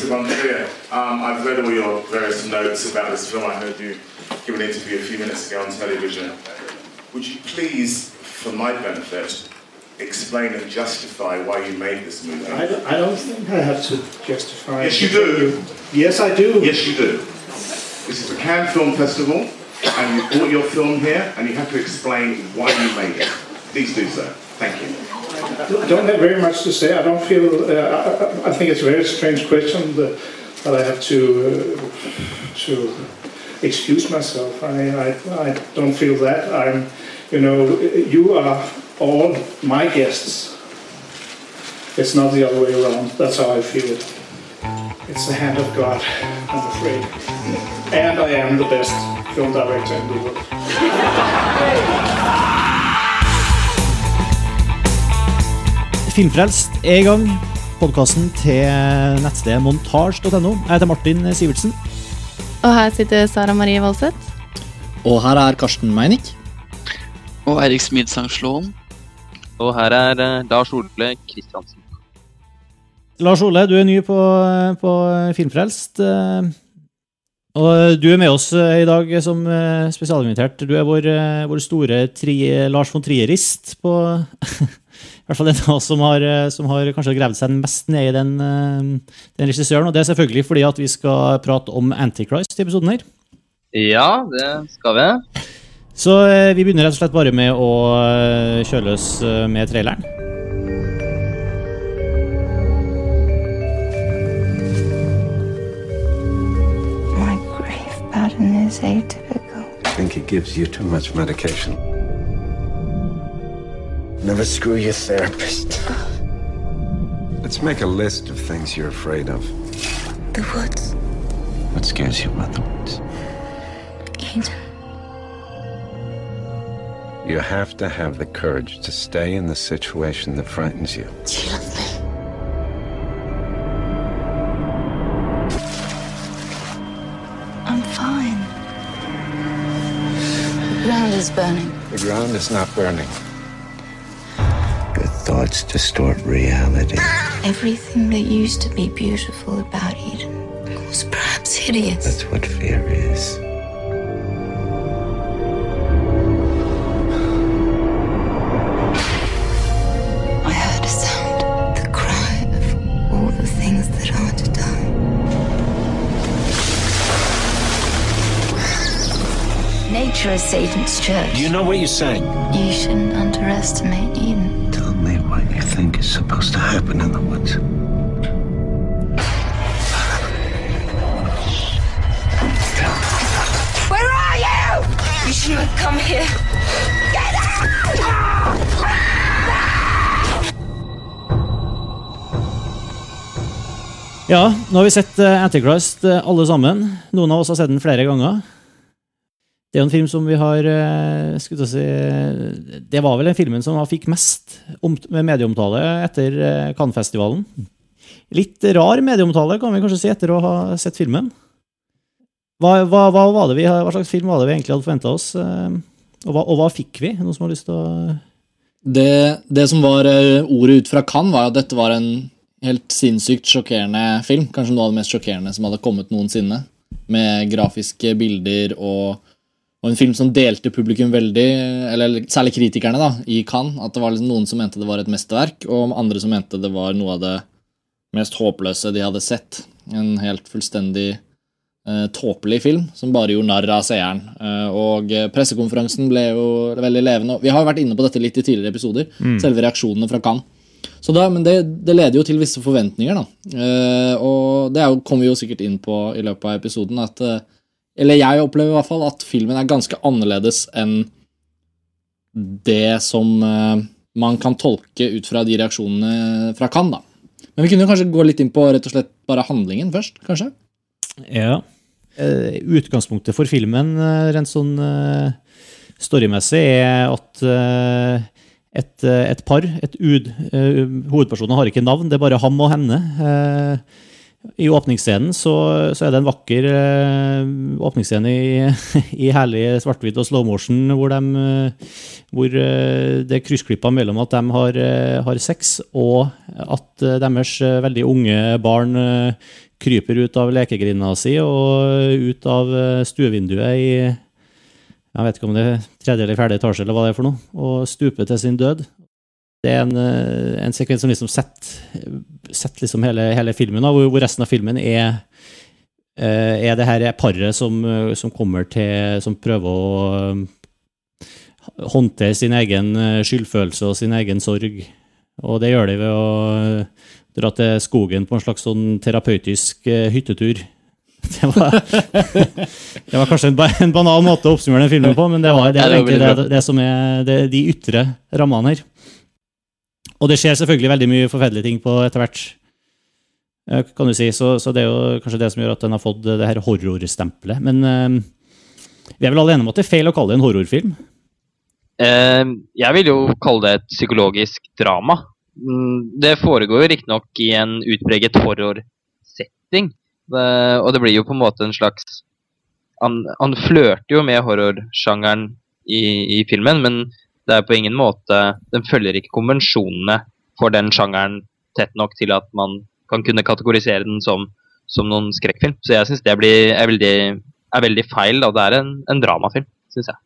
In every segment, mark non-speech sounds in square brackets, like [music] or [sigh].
Mr. Trier, um, I've read all your various notes about this film. I heard you give an interview a few minutes ago on television. Would you please, for my benefit, explain and justify why you made this movie? I, don't- I don't think I have to justify. Yes, you do. Yes, I do. Yes, you do. This is the Cannes Film Festival, and you brought your film here, and you have to explain why you made it. Please do so. Thank you. Don't have very much to say. I don't feel. Uh, I, I think it's a very strange question that, that I have to uh, to excuse myself. I, I I don't feel that. I'm, you know, you are all my guests. It's not the other way around. That's how I feel it. It's the hand of God, I'm afraid. And I am the best film director in the world. [laughs] Filmfrelst er i gang. Podkasten til nettstedet montasj.no. Jeg heter Martin Sivertsen. Og her sitter Sara Marie Voldseth. Og her er Karsten Meinick. Og Eirik Smidsang Slåen. Og her er eh, Lars Ole Kristiansen. Lars Ole, du er ny på, på Filmfrelst. eh, Og du er med oss eh, i dag som eh, spesialinvitert. Du er vår, eh, vår store tri, Lars von Trierist på [laughs] hvert fall den av oss som har, eh, som har kanskje gravd seg mest ned i den, eh, den regissøren. Og det er selvfølgelig fordi at vi skal prate om Antichrist i episoden her. Ja, det skal vi. Så eh, vi begynner rett og slett bare med å kjøre løs med traileren. My grief pattern is atypical. I think it gives you too much medication. Never screw your therapist. Let's make a list of things you're afraid of. The woods, What scares you about the woods? Eden, You have to have the courage to stay in the situation that frightens you. she loves me. I'm fine. The ground is burning. The ground is not burning. Your thoughts distort reality. Everything that used to be beautiful about Eden was perhaps hideous. That's what fear is. I heard a sound, the cry of all the things that are to die. Nature is Satan's church. Do you know what you're saying? You shouldn't underestimate Eden. Think is supposed to happen in the woods. Where are you? You shouldn't have come here. Get out! Ja, nå har vi sett eh, Antichrist eh, alle sammen. Noen av oss har sett den flere ganger. Det er en film som vi har eh, si, Det var vel den filmen som fikk mest medieomtale etter eh, Cannes-festivalen. Litt rar medieomtale, kan vi kanskje si, etter å ha sett filmen. Hva, hva, hva, vi, hva slags film var det vi egentlig hadde forventa oss? eh, Og hva, og hva fikk vi? Noen som har lyst til å Det, det som var ordet ut fra Cannes, var at dette var en helt sinnssykt sjokkerende film. Kanskje noe av det mest sjokkerende som hadde kommet noensinne. Med grafiske bilder og, og en film som delte publikum veldig, eller særlig kritikerne, da, i Cannes. At det var liksom noen som mente det var et mesterverk, og andre som mente det var noe av det mest håpløse de hadde sett. En helt fullstendig eh, tåpelig film som bare gjorde narr av seeren. Eh, og pressekonferansen ble jo veldig levende. Vi har jo vært inne på dette litt i tidligere episoder. Selve reaksjonene fra Cannes. Så da, men det, det leder jo til visse forventninger, da. Eh, og det jo, kommer vi jo sikkert inn på i løpet av episoden. at eh, Eller jeg opplever i hvert fall at filmen er ganske annerledes enn det som eh, man kan tolke ut fra de reaksjonene fra Cannes, da. Men vi kunne kanskje gå litt inn på rett og slett bare handlingen først, kanskje? Ja. Eh, Utgangspunktet for filmen, eh, rent sånn storymessig, er at et, et par, et ud, hovedpersonen har ikke navn, det er bare ham og henne. I åpningsscenen så, så er det en vakker eh, åpningsscene i, [laughs] i herlig svart-hvitt og slow motion, hvor, de, eh, hvor eh, det er kryssklippa mellom at de har, eh, har sex, og at deres veldig unge barn kryper ut av lekegrinda si og ut av stuevinduet i jeg vet ikke om det er tredje eller fjerde etasje, eller hva det er for noe, og stuper til sin død. Det er en, eh, en sekvens som liksom setter, setter liksom hele, hele filmen, da, hvor, resten av filmen er eh, er det her paret som, eh, som kommer til Som prøver å håndtere sin egen skyldfølelse og sin egen sorg. Og det gjør de ved å dra til skogen på en slags sånn terapeutisk hyttetur. [laughs] Det var, det var kanskje en, en banal måte å oppsummere den filmen på, men det, var, det er det egentlig det, det som er det, de ytre rammene her. Og det skjer selvfølgelig veldig mye forferdelige ting på etter hvert, eh, kan du si. Så, så det er jo kanskje det som gjør at den har fått det her horrorstempelet. Men uh, vi er vel alle enige om at det er feil å kalle det en horrorfilm? Uh, jeg vil jo kalle det et psykologisk drama. Mm, Det foregår jo riktignok i en utpreget horrorsetting. Det- Og det blir jo på en måte en slags Han, han flørter jo med horrorsjangeren i, i filmen, men det er på ingen måte Den følger ikke konvensjonene for den sjangeren tett nok til at man kan kunne kategorisere den som, som noen skrekkfilm. Så jeg syns det blir, er, veldig, er veldig feil. Da. Det er en, en dramafilm, syns jeg.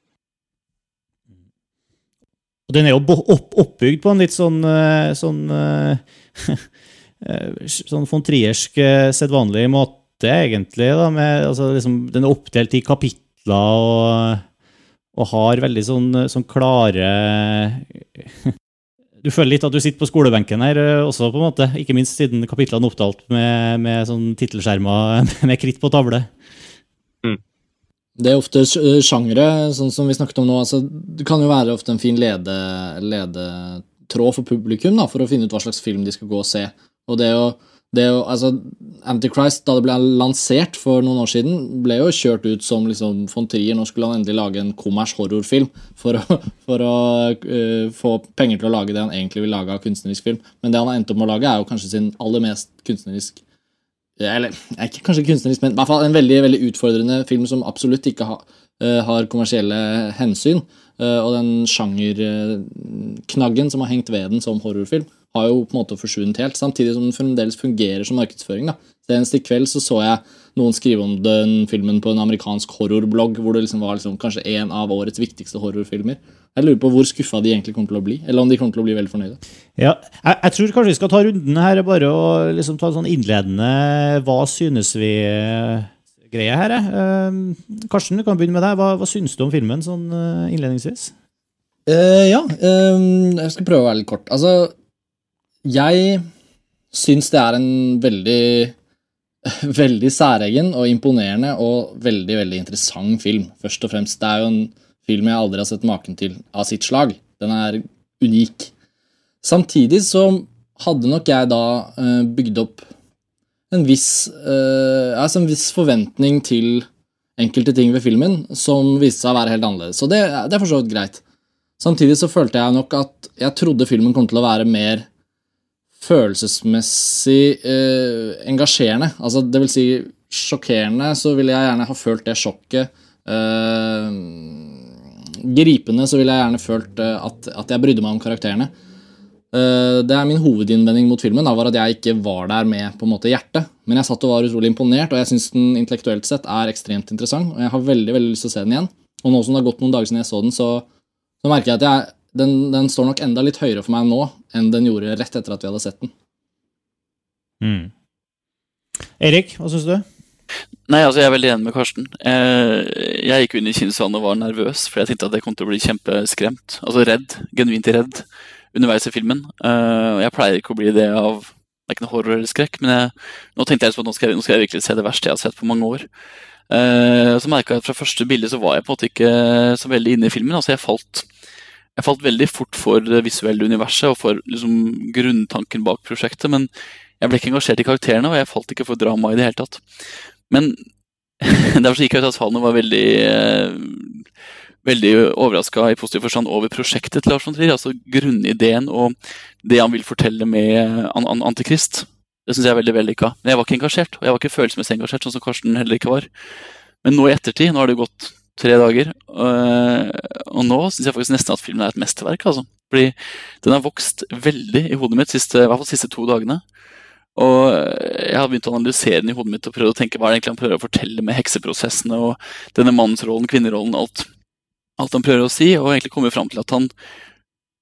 Og den er jo opp, oppbygd på en litt sånn eh, sånn eh, [laughs] eh, sånn von Triersk sedvanlig måte, egentlig. Da, med, altså, liksom, den er oppdelt i kapitler og, og har veldig sånn, sånn klare [laughs] Du føler litt at du sitter på skolebenken her eh, også, på en måte. Ikke minst siden kapitlene er opptalt med, med sånn tittelskjermer [laughs] med kritt på tavle. Det er ofte sj- sjangre, sånn som vi snakket om nå. Altså, det kan jo være ofte en fin lede, ledetråd for publikum da, for å finne ut hva slags film de skal gå og se. Og det å, det jo, altså, Antichrist, da det ble lansert for noen år siden, ble jo kjørt ut som liksom, von Trier. Nå skulle han endelig lage en kommers horrorfilm for å, for å uh, få penger til å lage det han egentlig vil lage av kunstnerisk film. Men det han har endt opp med å lage, er jo kanskje sin aller mest kunstnerisk eller ikke kanskje kunstnerisk, men i hvert fall en veldig, veldig utfordrende film som absolutt ikke ha, uh, har kommersielle hensyn. Uh, og den sjangerknaggen som har hengt ved den som horrorfilm, har jo på en måte forsvunnet helt, samtidig som den fremdeles fungerer som markedsføring. da. Senest i kveld så, så jeg noen skrive om den filmen på en amerikansk horrorblogg, hvor det liksom var liksom kanskje en av årets viktigste horrorfilmer. Jeg lurer på hvor skuffa de egentlig kommer til å bli, eller om de kommer til å bli veldig fornøyde. Ja, jeg, jeg tror kanskje vi skal ta runden her, bare og liksom ta en sånn innledende Hva synes vi-greie her. jeg. Eh, Karsten, du kan begynne med deg. Hva, hva synes du om filmen sånn eh, innledningsvis? Eh, ja, eh, jeg skal prøve å være litt kort. Altså, jeg syns det er en veldig [laughs] Veldig særegen og imponerende og veldig veldig interessant film. Først og fremst. Det er jo en film jeg aldri har sett maken til av sitt slag. Den er unik. Samtidig så hadde nok jeg da eh, bygd opp en viss, eh, altså en viss forventning til enkelte ting ved filmen som viste seg å være helt annerledes. Så det, det er for så vidt greit. Samtidig så følte jeg nok at jeg trodde filmen kom til å være mer følelsesmessig eh, engasjerende. Altså, det vil si sjokkerende, så ville jeg gjerne ha følt det sjokket. Eh, gripende så ville jeg gjerne følt eh, at, at jeg brydde meg om karakterene. Eh, det er min hovedinnvending mot filmen, da, var at jeg ikke var der med på en måte hjertet. Men jeg satt og var utrolig imponert, og jeg syns den intellektuelt sett er ekstremt interessant. Og jeg har veldig veldig lyst til å se den igjen. Og nå som det har gått noen dager siden jeg så den, så, så merker jeg at jeg, den, den står nok enda litt høyere for meg nå enn den gjorde rett etter at vi hadde sett den. Mm. Erik, hva syns du? Nei, altså jeg er veldig enig med Karsten. Eh, jeg gikk inn i kinosalen og var nervøs, for jeg tenkte at jeg kom til å bli kjempeskremt. Altså redd. Genuint redd underveis i filmen. Eh, jeg pleier ikke å bli det av Det er ikke noe horror eller skrekk, men jeg, nå tenkte jeg liksom at nå skal, jeg, nå skal jeg virkelig se det verste jeg har sett på mange år. Eh, så merka jeg at fra første bilde så var jeg på en måte ikke så veldig inne i filmen. Altså jeg falt jeg falt veldig fort for det visuelle universet og for liksom, grunntanken bak prosjektet, men jeg ble ikke engasjert i karakterene, og jeg falt ikke for drama i det hele tatt. Men [laughs] derfor gikk jeg ut av salen og var veldig eh, veldig overraska i positiv forstand over prosjektet til Lars von Trier. Altså grunnideen og det han vil fortelle med an an Antikrist. Det syns jeg er veldig vellykka. Men jeg var ikke engasjert, og jeg var ikke følelsesmessig engasjert, sånn som Karsten heller ikke var. Men nå i ettertid, nå har det gått tre dager, og, og nå syns jeg faktisk nesten at filmen er et mesterverk. altså. Fordi den har vokst veldig i hodet mitt siste, i hvert fall siste to dagene. Og jeg har begynt å analysere den i hodet mitt og prøvd å tenke hva er det egentlig han prøver å fortelle med hekseprosessene og denne mannsrollen, kvinnerollen, alt, alt han prøver å si, og egentlig kommer fram til at han,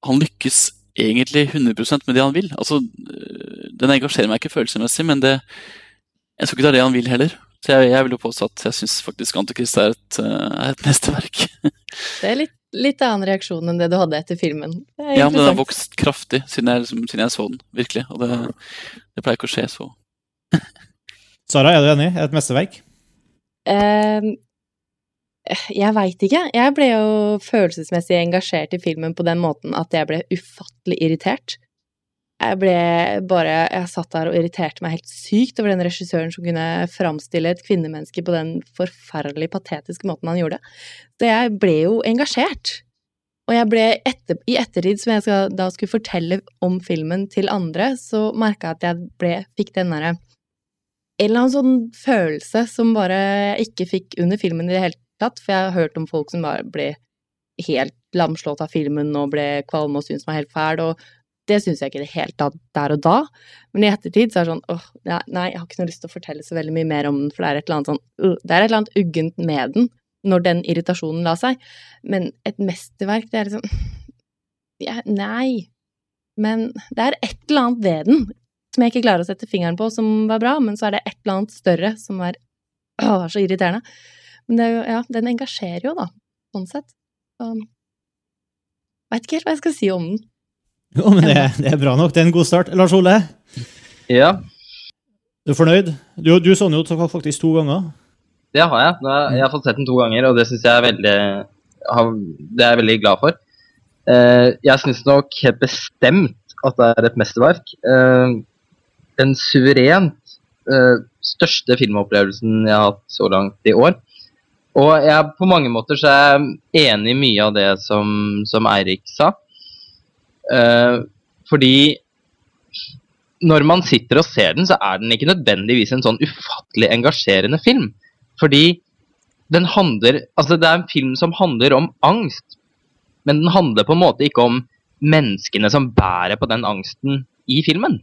han lykkes egentlig 100% med det han vil. Altså, Den engasjerer meg ikke følelsesmessig, men det, jeg tror ikke det er det han vil heller. Så jeg, jeg vil jo påstå at jeg syns faktisk Antikrist er et, er et mesterverk. [laughs] Det er litt, litt annen reaksjon enn det du hadde etter filmen. Det er Ja, men den har vokst kraftig siden jeg, liksom, siden jeg så den, virkelig. Og det, det pleier ikke å skje så. [laughs] Sara, er du enig? Er det et mesterverk? Um, jeg veit ikke. Jeg ble jo følelsesmessig engasjert i filmen på den måten at jeg ble ufattelig irritert. Jeg ble bare Jeg satt der og irriterte meg helt sykt over den regissøren som kunne framstille et kvinnemenneske på den forferdelig patetiske måten han gjorde. Så jeg ble jo engasjert. Og jeg ble etter, i ettertid, som jeg skal, da skulle fortelle om filmen til andre, så merka jeg at jeg ble, fikk den derre en eller annen sånn følelse som bare jeg ikke fikk under filmen i det hele tatt, for jeg har hørt om folk som bare ble helt lamslått av filmen og ble kvalme og syntes den var helt fæl, og det syns jeg ikke i det hele tatt der og da. Men i ettertid så er det sånn åh, nei, jeg har ikke noe lyst til å fortelle så veldig mye mer om den, for det er et eller annet sånn uh, Det er et eller annet uggent med den når den irritasjonen la seg. Men et mesterverk, det er liksom ja, Nei. Men det er et eller annet ved den som jeg ikke klarer å sette fingeren på, som var bra, men så er det et eller annet større som er åh, så irriterende. Men det er jo, ja, den engasjerer jo, da, sånn sett. Så Veit ikke helt hva jeg skal si om den. Jo, men det, det er bra nok. Det er en god start. Lars Ole, Ja, du er fornøyd? Du, du så den jo faktisk to ganger. det har jeg. Jeg har fått sett den to ganger, og det syns jeg er veldig Det er jeg veldig glad for. Eh, jeg syns nok helt bestemt at det er et mesterverk. Eh, den suverent eh, største filmopplevelsen jeg har hatt så langt i år. Og jeg, på mange måter så er jeg enig i mye av det som, som Eirik sa. Eh, fordi når man sitter og ser den, så er den ikke nødvendigvis en sånn ufattelig engasjerende film. Fordi den handler Altså, det er en film som handler om angst, men den handler på en måte ikke om menneskene som bærer på den angsten i filmen.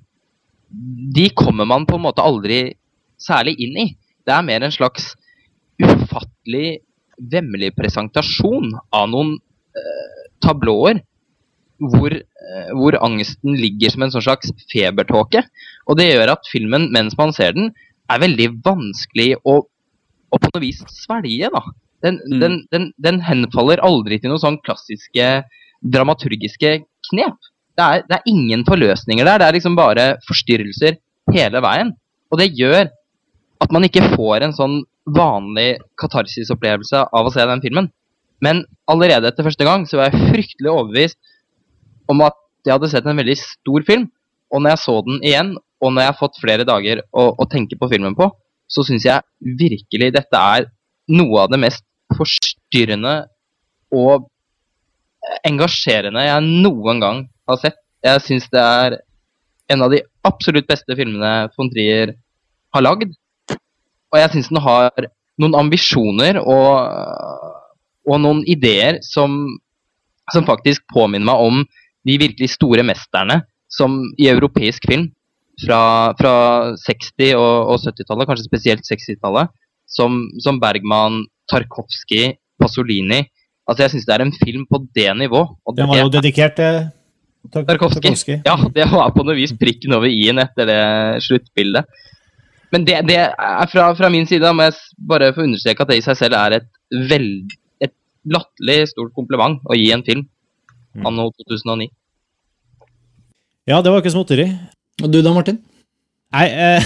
De kommer man på en måte aldri særlig inn i. Det er mer en slags ufattelig vemmelig presentasjon av noen eh, tablåer hvor, eh, hvor angsten ligger som en sånn slags febertåke. Og det gjør at filmen, mens man ser den, er veldig vanskelig å, å på noe vis svelge. da. Den, Mm. den, den, den henfaller aldri til noen sånn klassiske dramaturgiske knep. Det er, det er ingen forløsninger der, det er liksom bare forstyrrelser hele veien. Og det gjør at man ikke får en sånn vanlig katarsisopplevelse av å se den filmen. Men allerede etter første gang så var jeg fryktelig overbevist om at jeg hadde sett en veldig stor film. Og når jeg så den igjen, og når jeg har fått flere dager å, å tenke på filmen på, så syns jeg virkelig dette er noe av det mest forstyrrende og engasjerende jeg noen gang har sett. Jeg syns det er en av de absolutt beste filmene von Trier har lagd. Og jeg syns den har noen ambisjoner og, og noen ideer som, som faktisk påminner meg om de virkelig store mesterne som i europeisk film fra, fra 60- og, og 70-tallet, kanskje spesielt 60-tallet, som, som Bergman, Tarkovskij, Pasolini. Altså Jeg syns det er en film på det nivå. Og Den var jo dedikert til Tar- Tarkovskij. Tarkovskij. Ja, det var på noe vis prikken over i-en etter det sluttbildet. Men det, det er fra, fra min side, må jeg bare få understreke at det i seg selv er et veld, et latterlig stort kompliment å gi en film anno 2009. Ja, det var ikke småtteri. Og du da, Martin? Nei, eh,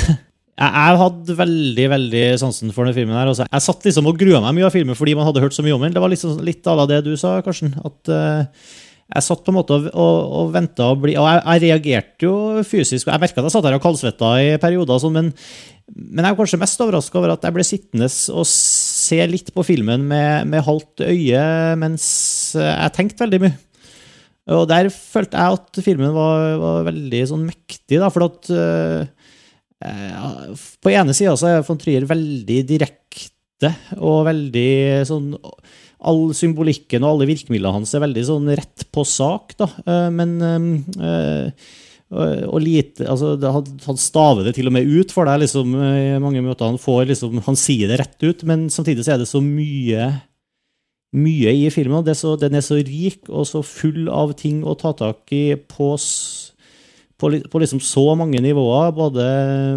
jeg, hadde veldig veldig sansen for den filmen. her. Altså, jeg satt liksom og grua meg mye av filmen fordi man hadde hørt så mye om den. Det var liksom litt à la det du sa, Karsten. At eh, jeg satt på en måte og, og, og venta og bli Og jeg, jeg reagerte jo fysisk. Jeg merka at jeg satt her og kaldsvetta i perioder, sånn, men, men jeg er kanskje mest overraska over at jeg ble sittende og se litt på filmen med, med halvt øye mens jeg tenkte veldig mye. Og der følte jeg at filmen var, var veldig sånn mektig, da, for at eh, På ene sida så er von Trier veldig direkte og veldig sånn All symbolikken og alle virkemidlene hans er veldig sånn rett på sak, da. Eh, Men eh, og og lite, altså han, staver det til og med ut for deg liksom, i mange møter. Han, får, liksom, han sier det rett ut, men samtidig så er det så mye mye i filmen. og så, den er så rik og så full av ting å ta tak i på, på, på liksom så mange nivåer, både,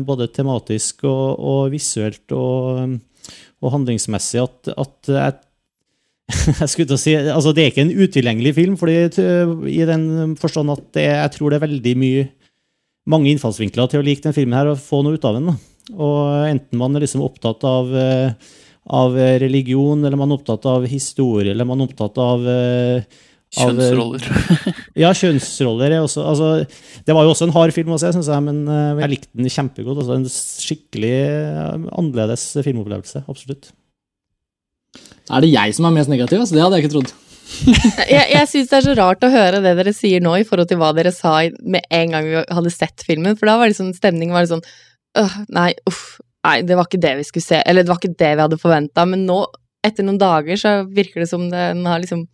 både tematisk og, og visuelt og, og handlingsmessig, at, at jeg [laughs] jeg skulle til å si, altså Det er ikke en utilgjengelig film, fordi, i den forstand at det, jeg tror det er veldig mye mange innfallsvinkler til å like den filmen her og få noe ut av den. Og Enten man er liksom opptatt av, eh, av religion, eller man er opptatt av historie, eller man er opptatt av eh, av, eh, Kjønnsroller. [laughs] Ja, kjønnsroller er også altså, Det var jo også en hard film å se, syns jeg, men eh, jeg likte den kjempegodt. Altså, en skikkelig eh, annerledes filmopplevelse. Absolutt. Er det jeg som er mest negativ? Altså? Det hadde jeg ikke trodd. [laughs] Jeg, jeg syns det er så rart å høre det dere sier nå, i forhold til hva dere sa med en gang vi hadde sett filmen. For da var det sånn, stemningen var litt sånn øh, Nei, uff. Nei, det var ikke det vi skulle se. Eller det var ikke det vi hadde forventa. Men nå, etter noen dager, så virker det som den har liksom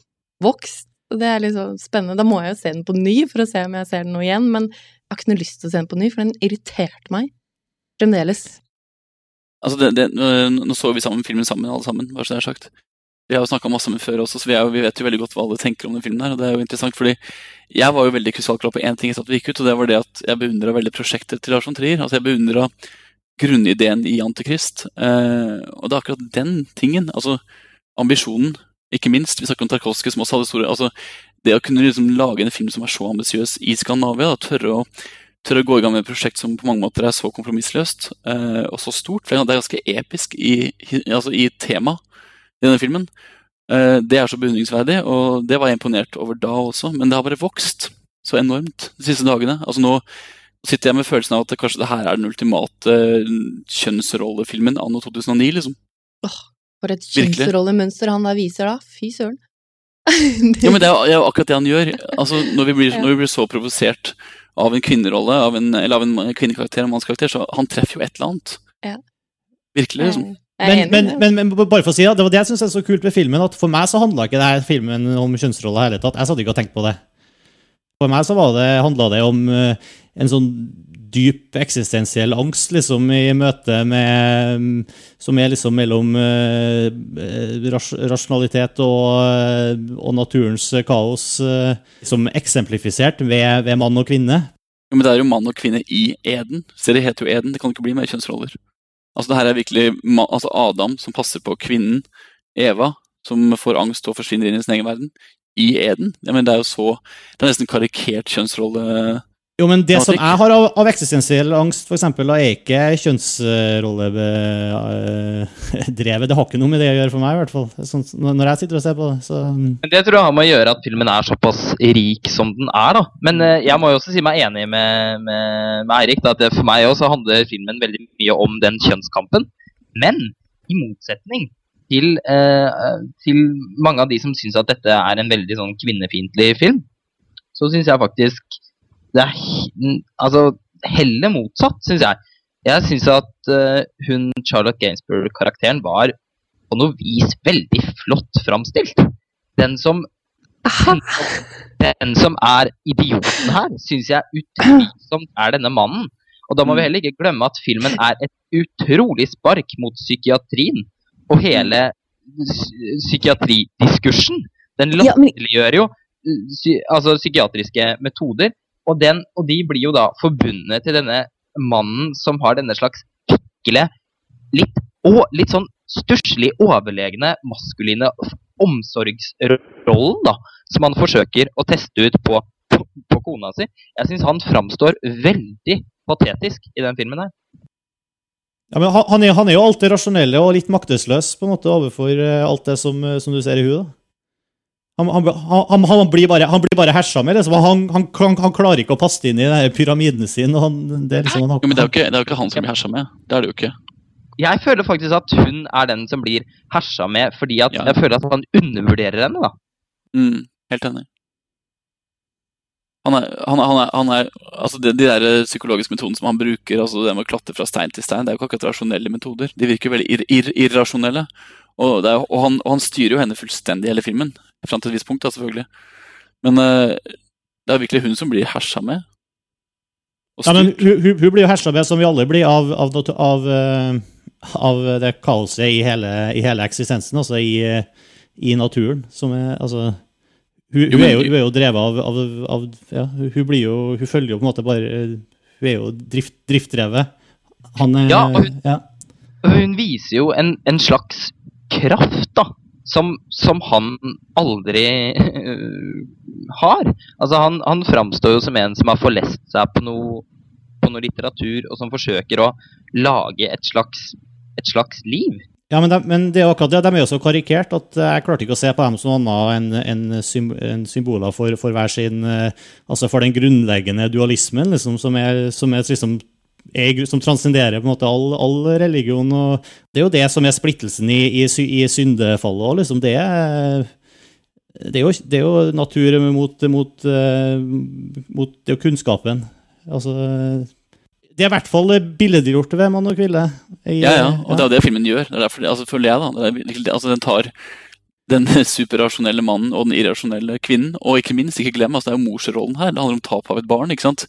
vokst. Og det er sånn spennende. Da må jeg jo se den på ny for å se om jeg ser den nå igjen. Men jeg har ikke noe lyst til å se den på ny, for den irriterte meg fremdeles. Altså det, det, nå så vi sammen filmen sammen, alle sammen. bare så det er sagt. Vi har jo snakka masse om den før også, så vi, jo- vi vet jo veldig godt hva alle tenker om den filmen. her, og det er jo interessant, fordi Jeg var jo veldig krystallklar på én ting etter at vi gikk ut, og det var det at jeg beundra veldig prosjektet til Lars von Trier. Altså Jeg beundra grunnideen i Antikrist. Eh, og det er akkurat den tingen, altså ambisjonen, ikke minst. Vi snakker om Tarkovskij, som også hadde store altså Det å kunne liksom lage en film som er så ambisiøs i Skandinavia, da, tørre å tørre å gå i gang med et prosjekt som på mange måter er så kompromissløst eh, og så stort. For det er ganske episk i- altså i tema i denne filmen. Eh, det er så beundringsverdig, og det var jeg imponert over da også. Men det har bare vokst så enormt de siste dagene. Altså Nå sitter jeg med følelsen av at det kanskje det her er den ultimate eh, kjønnsrollefilmen anno 2009. liksom. For et kjønnsrollemønster han da viser da. Fy søren. [laughs] Ja, men Det er jo- det akkurat det han gjør. Altså, når, vi blir, når vi blir så provosert av en kvinnerolle, av en, eller av en kvinnekarakter og en mannskarakter, så han treffer jo et eller annet. Ja. Virkelig, liksom. Men, men, men, men bare for å si det, det var det jeg syns er så kult med filmen. at For meg så handla ikke denne filmen om kjønnsroller i hele tatt. Jeg satt ikke og tenkte på det. For meg så var det, handla det om eh, en sånn dyp eksistensiell angst liksom i møte med Som er liksom mellom uh, ras, rasjonalitet og, eh, og naturens kaos, uh, som eksemplifisert ved, ved mann og kvinne. Ja, men det er jo mann og kvinne i Eden. Det heter jo Eden. Det kan ikke bli mer kjønnsroller. Altså, det her er virkelig altså Adam som passer på kvinnen, Eva, som får angst og forsvinner inn i sin egen verden, i Eden. Ja, men det er jo så Det er nesten karikert kjønnsrolle. Jo, men det som jeg har av, av eksistensiell angst, da, er ikke kjønnsrolledrevet. Det har ikke noe med det å gjøre for meg, i hvert fall. Sånn, når jeg sitter og ser på det. Så, Men det tror jeg har med å gjøre at filmen er såpass rik som den er. da. Men eh, jeg må jo også si meg enig med, med, med Eirik. at For meg også handler filmen veldig mye om den kjønnskampen. Men i motsetning til, eh, til mange av de som syns at dette er en veldig sånn kvinnefiendtlig film, så syns jeg faktisk det er altså, heller motsatt, syns jeg. Jeg syns at uh, hun Charlotte Gainsborough-karakteren var på noe vis veldig flott framstilt. Den som den som er idioten her, syns jeg utvilsomt er denne mannen. Og da må vi heller ikke glemme at filmen er et utrolig spark mot psykiatrien og hele psykiatridiskursen. Den latterliggjør jo uh, altså psykiatriske metoder, og, den, og de blir jo da forbundet til denne mannen som har denne slags ekle, litt, og litt sånn stusslig overlegne maskuline omsorgsrollen, da, som han forsøker å teste ut på, på, på kona si. Jeg syns han framstår veldig patetisk i den filmen her. ja, men han, han, er, han er jo alltid rasjonell og litt maktesløs på en måte overfor eh, alt det som, eh, som du ser i huet. da. Han, han, han, han, blir bare, han blir bare hersa med. Liksom. Han, han, han, han klarer ikke å passe inn i pyramiden sin. Og han, det er liksom, han, Jo, men det er jo ikke, det er jo ikke han som blir hersa med. Det er det jo ikke. Jeg føler faktisk at hun er den som blir hersa med, fordi at Ja. jeg føler at han undervurderer henne. da. Mm, helt enig. Han er, han er, han er, han er altså de, de der psykologiske metodene som han bruker, altså det med å klatre fra stein til stein, det er jo ikke akkurat rasjonelle metoder. De virker veldig ir, ir, irrasjonelle. Og, det er, og, han, og han styrer jo henne fullstendig i hele filmen. Fram til et visst punkt, da, selvfølgelig. Men uh, det er virkelig hun som blir hersa med. Og Ja, men hun, hun, hun blir jo hersa med, som vi alle blir, av, av, av, eh, av det kaoset i hele, i hele eksistensen, altså i, i naturen. Som er, altså, hun, hun, er jo, hun er jo drevet av, av, av ja, hun, blir jo, hun følger jo på en måte bare Hun er jo drift, driftdrevet. Han er Ja, og hun- ja. Hun viser jo en, en slags kraft, da. Som, som han aldri har. Altså, han, han framstår jo som en som har forlest seg på noe, på noe litteratur, og som forsøker å lage et slags, et slags liv. Ja, men, de, men det er akkurat det. De er jo så karikert at eh, jeg klarte ikke å se på dem som noe annet enn en, en symboler for, for hver sin eh, Altså for den grunnleggende dualismen, liksom, som, er, som, er, liksom, er, som transcenderer på en måte all, all religion. og Det er jo det som er splittelsen i, i, i syndefallet. Og liksom det er det er, jo, det er jo natur mot, mot, eh, mot det er jo kunnskapen. Altså Det er i hvert fall billedgjort ved mann og kvinne. Ja, ja, og det er det filmen gjør. Det er derfor, altså, føler jeg da, er, altså, Den tar den [laughs] superrasjonelle mannen og den irrasjonelle kvinnen, og ikke minst, ikke glem, altså, det er jo morsrollen her. Det handler om tap av et barn. ikke sant?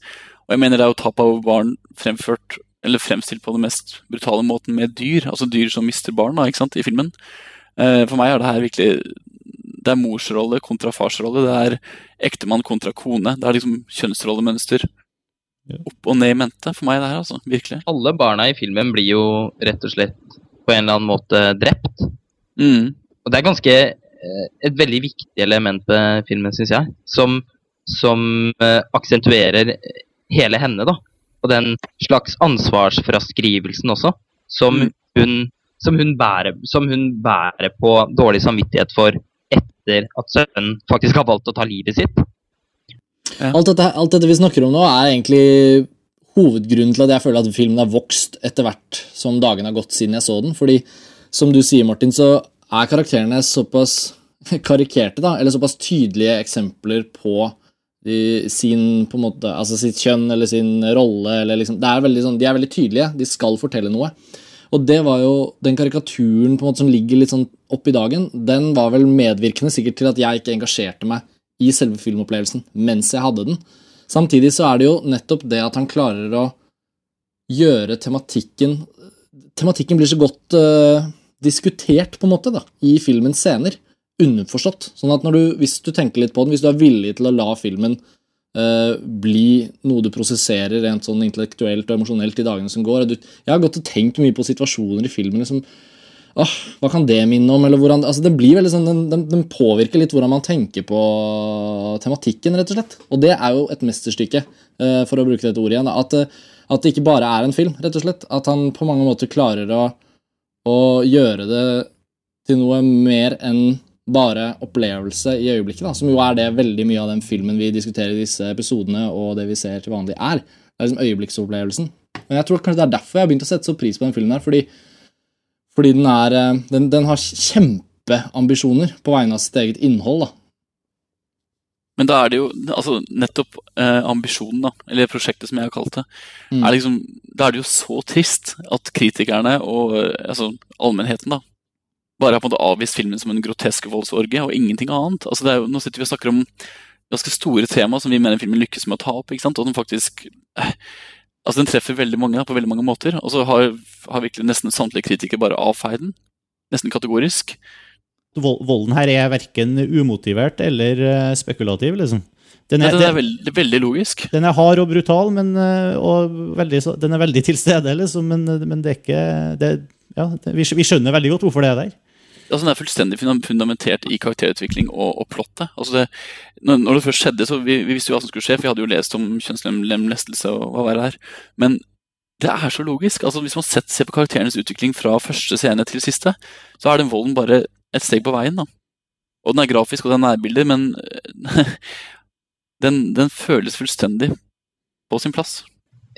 Og jeg mener det er jo tap av barn fremført, eller fremstilt på den mest brutale måten med dyr. Altså dyr som mister barn da, ikke sant, i filmen. Eh, For meg er det her virkelig Det er morsrolle kontra farsrolle. Det er ektemann kontra kone. Det er liksom kjønnsrollemønster. Opp og ned i mente for meg, det her, altså. Virkelig. Alle barna i filmen blir jo rett og slett på en eller annen måte drept. Mm. Og det er ganske eh, et veldig viktig element ved filmen, syns jeg. Som, som uh, aksentuerer hele henne, da. Og den slags ansvarsfraskrivelsen også, som Mm. hun, som hun, bærer, som hun bærer på dårlig samvittighet for etter at sønnen faktisk har valgt å ta livet sitt. Alt dette, alt dette vi snakker om nå, er egentlig hovedgrunnen til at jeg føler at filmen har vokst etter hvert som dagene har gått siden jeg så den. Fordi, som du sier, Martin, så er karakterene såpass karikerte, da, eller såpass tydelige eksempler på sin, på en måte, altså sitt kjønn eller sin rolle. Eller liksom, er sånn, de er veldig tydelige. De skal fortelle noe. Og det var jo den karikaturen på en måte som ligger litt sånn opp i dagen, den var vel medvirkende sikkert til at jeg ikke engasjerte meg i selve filmopplevelsen mens jeg hadde den. Samtidig så er det jo nettopp det at han klarer å gjøre tematikken Tematikken blir så godt uh, diskutert, på en måte, da, i filmens scener. Underforstått. Sånn at du, hvis du tenker litt på den, hvis du er villig til å la filmen øh, bli noe du prosesserer rent sånn intellektuelt og emosjonelt i dagene som går du, Jeg har gått og tenkt mye på situasjoner i filmen liksom Åh, hva kan det minne om? Eller hvordan, altså det blir veldig sånn, den, den, den påvirker litt hvordan man tenker på tematikken, rett og slett. Og det er jo et mesterstykke, eh, for å bruke dette ordet igjen. At, eh, at det ikke bare er en film, rett og slett. At han på mange måter klarer å, å gjøre det til noe mer enn bare opplevelse i øyeblikket, da, som jo er det veldig mye av den filmen vi diskuterer i disse episodene, og det vi ser til vanlig, er. Det er liksom øyeblikksopplevelsen. Men jeg tror kanskje det er derfor jeg har begynt å sette så pris på den filmen her, fordi fordi den, er, eh, den, den har kjempeambisjoner på vegne av sitt eget innhold. da. Men da er det jo altså, nettopp eh, ambisjonen, da, eller prosjektet som jeg har kalt det, Mm. er liksom, da er det jo så trist at kritikerne og eh, altså, allmennheten da, bare har på en måte avvist filmen som en grotesk voldsorgie og ingenting annet. Altså, det er jo, nå sitter vi og snakker om ganske store tema som vi mener filmen lykkes med å ta opp, ikke sant? og den faktisk eh, altså den treffer veldig mange på veldig mange måter. Og så har, har virkelig nesten samtlige kritikere bare avfeid den, nesten kategorisk. Volden her er verken umotivert eller eh, spekulativ, liksom. Den Ja, er, den er veldig, veldig logisk. den er hard og brutal, men, eh, og veldig, den er veldig til stede, liksom, men, men det er ikke det, ja, vi skjønner veldig godt hvorfor det er der. Altså, den er fullstendig fundamentert i karakterutvikling og, og plottet. Altså det, når, det først skjedde, så vi, vi visste jo hva som skulle skje, for vi hadde jo lest om kjønnslemlestelse og hva verre er. Men det er så logisk. altså Hvis man sett, ser på karakterenes utvikling fra første scene til siste, så er den volden bare et steg på veien. da. Og den er grafisk, og den er nærbilder, men [laughs] den, den føles fullstendig på sin plass.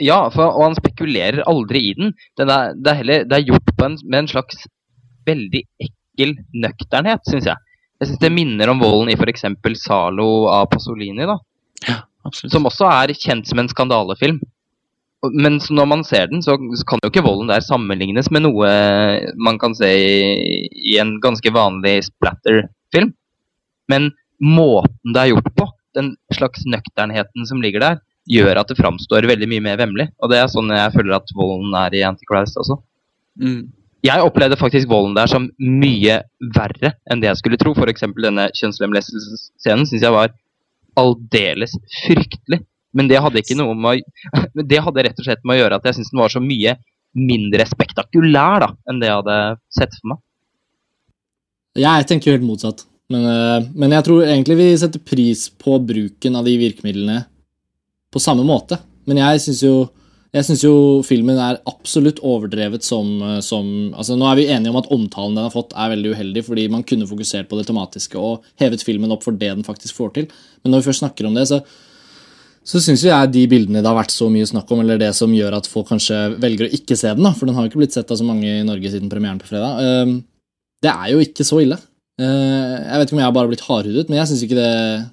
Ja, for, og han spekulerer aldri i den. den er, det, er heller, det er gjort en, med en slags veldig ekkel nøkternhet, syns jeg. Jeg syns det minner om volden i f.eks. Zalo av Pasolini. da. Ja, som også er kjent som en skandalefilm. Men så når man ser den, så så kan jo ikke volden der sammenlignes med noe man kan se i, i en ganske vanlig splatter-film. Men måten det er gjort på, den slags nøkternheten som ligger der, gjør at det framstår veldig mye mer vemmelig. Og det er sånn jeg føler at volden er i Antichrist også. Mm. Jeg opplevde faktisk volden der som mye verre enn det jeg skulle tro. F.eks. denne kjønnslemlestelsesscenen syns jeg var aldeles fryktelig. Men det hadde ikke noe med å [laughs] Det hadde rett og slett med å gjøre at jeg syns den var så mye mindre spektakulær da, enn det jeg hadde sett for meg. Jeg tenker helt motsatt. Men, eh, men jeg tror egentlig vi setter pris på bruken av de virkemidlene på samme måte. Men jeg syns jo, jeg synes jo filmen er absolutt overdrevet som, eh, som altså Nå er vi enige om at omtalen den har fått, er veldig uheldig, fordi man kunne fokusert på det tematiske og hevet filmen opp for det den faktisk får til. Men når vi først snakker om det, så så syns jeg de bildene det har vært så mye snakk om, eller det som gjør at folk kanskje velger å ikke se den, da, for den har jo ikke blitt sett av så mange i Norge siden premieren på fredag, eh, det er jo ikke så ille. Eh, Jeg vet ikke om jeg har bare blitt hardhudet, men jeg synes ikke det,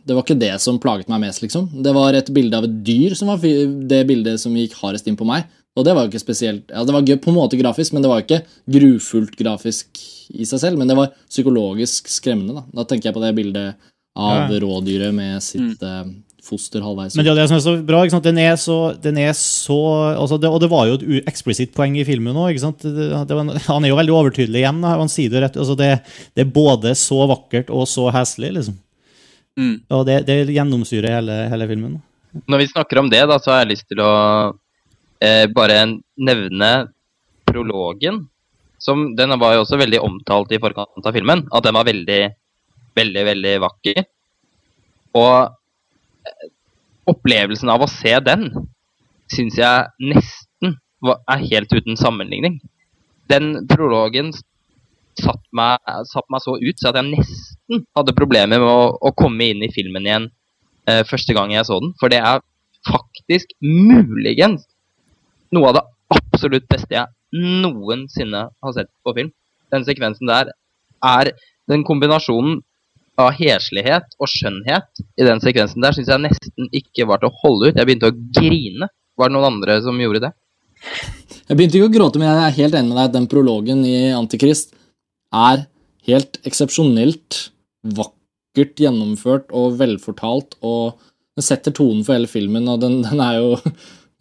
det var ikke det som plaget meg mest. liksom. Det var et bilde av et dyr som var det bildet som gikk hardest inn på meg. Og det var jo ikke spesielt, ja Det var på en måte grafisk, men det var ikke grufullt grafisk i seg selv. Men det var psykologisk skremmende. Da Da tenker jeg på det bildet av Ja. rådyret med sitt eh, foster halvveis Men det er det som er så bra. ikke sant? Den er så, den er så altså det, Og det var jo et eksplisitt poeng i filmen òg. Han er jo veldig overtydelig igjen. da, Han sier det rett. Altså det, det er både så vakkert og så heslig, liksom. Mm. Og det, det gjennomsyrer hele, hele filmen. Når vi snakker om det, da, så har jeg lyst til å eh, bare nevne prologen. Som, den var jo også veldig omtalt i forkant av filmen. At den var veldig, veldig, veldig vakker. Og opplevelsen av å se den syns jeg nesten er helt uten sammenligning. Den prologen satt meg, satt meg så ut så at jeg nesten hadde problemer med å, å komme inn i filmen igjen eh, første gang jeg så den. For det er faktisk muligens noe av det absolutt beste jeg noensinne har sett på film. Den sekvensen der er den kombinasjonen av heslighet og skjønnhet i den sekvensen der syns jeg nesten ikke var til å holde ut. Jeg begynte å grine. Var det noen andre som gjorde det? Jeg begynte ikke å gråte, men jeg er helt enig med deg den prologen i Antikrist er helt eksepsjonelt vakkert gjennomført og velfortalt, og den setter tonen for hele filmen, og den, den er jo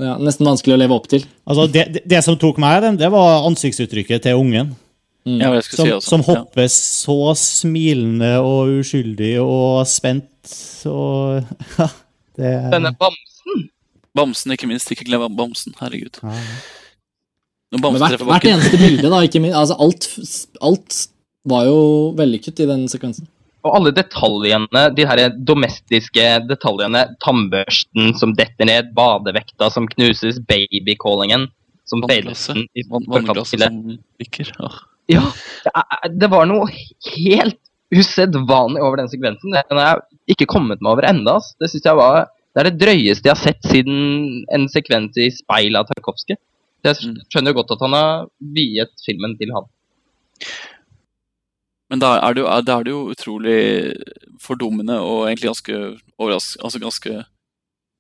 ja, nesten vanskelig å leve opp til. Altså det, det, det som tok meg, den, det var ansiktsuttrykket til ungen. Ja, Som, si også. som Ja. så smilende og uskyldig og spent og ja, [laughs] det, Denne bamsen! Bamsen, ikke minst. Ikke glem Bamsen. Herregud. Ja. Hvert, hvert eneste bilde, da, ikke minst. Altså, alt, alt var jo vellykket i den sekvensen. Og alle detaljene, de her domestiske detaljene, tannbørsten som detter ned, badevekta som knuses, babycallingen som feiler Vannglasset. som lykker. Åh. Ja, det, var noe helt usedvanlig over den sekvensen. Den har jeg ikke kommet meg over enda. Det synes jeg var det er det drøyeste jeg har sett siden en sekvens i speil av Tarkovskij. Jeg Mm. skjønner godt at han har viet filmen til han. Men da er, det jo, er det jo utrolig fordummende og egentlig ganske, altså ganske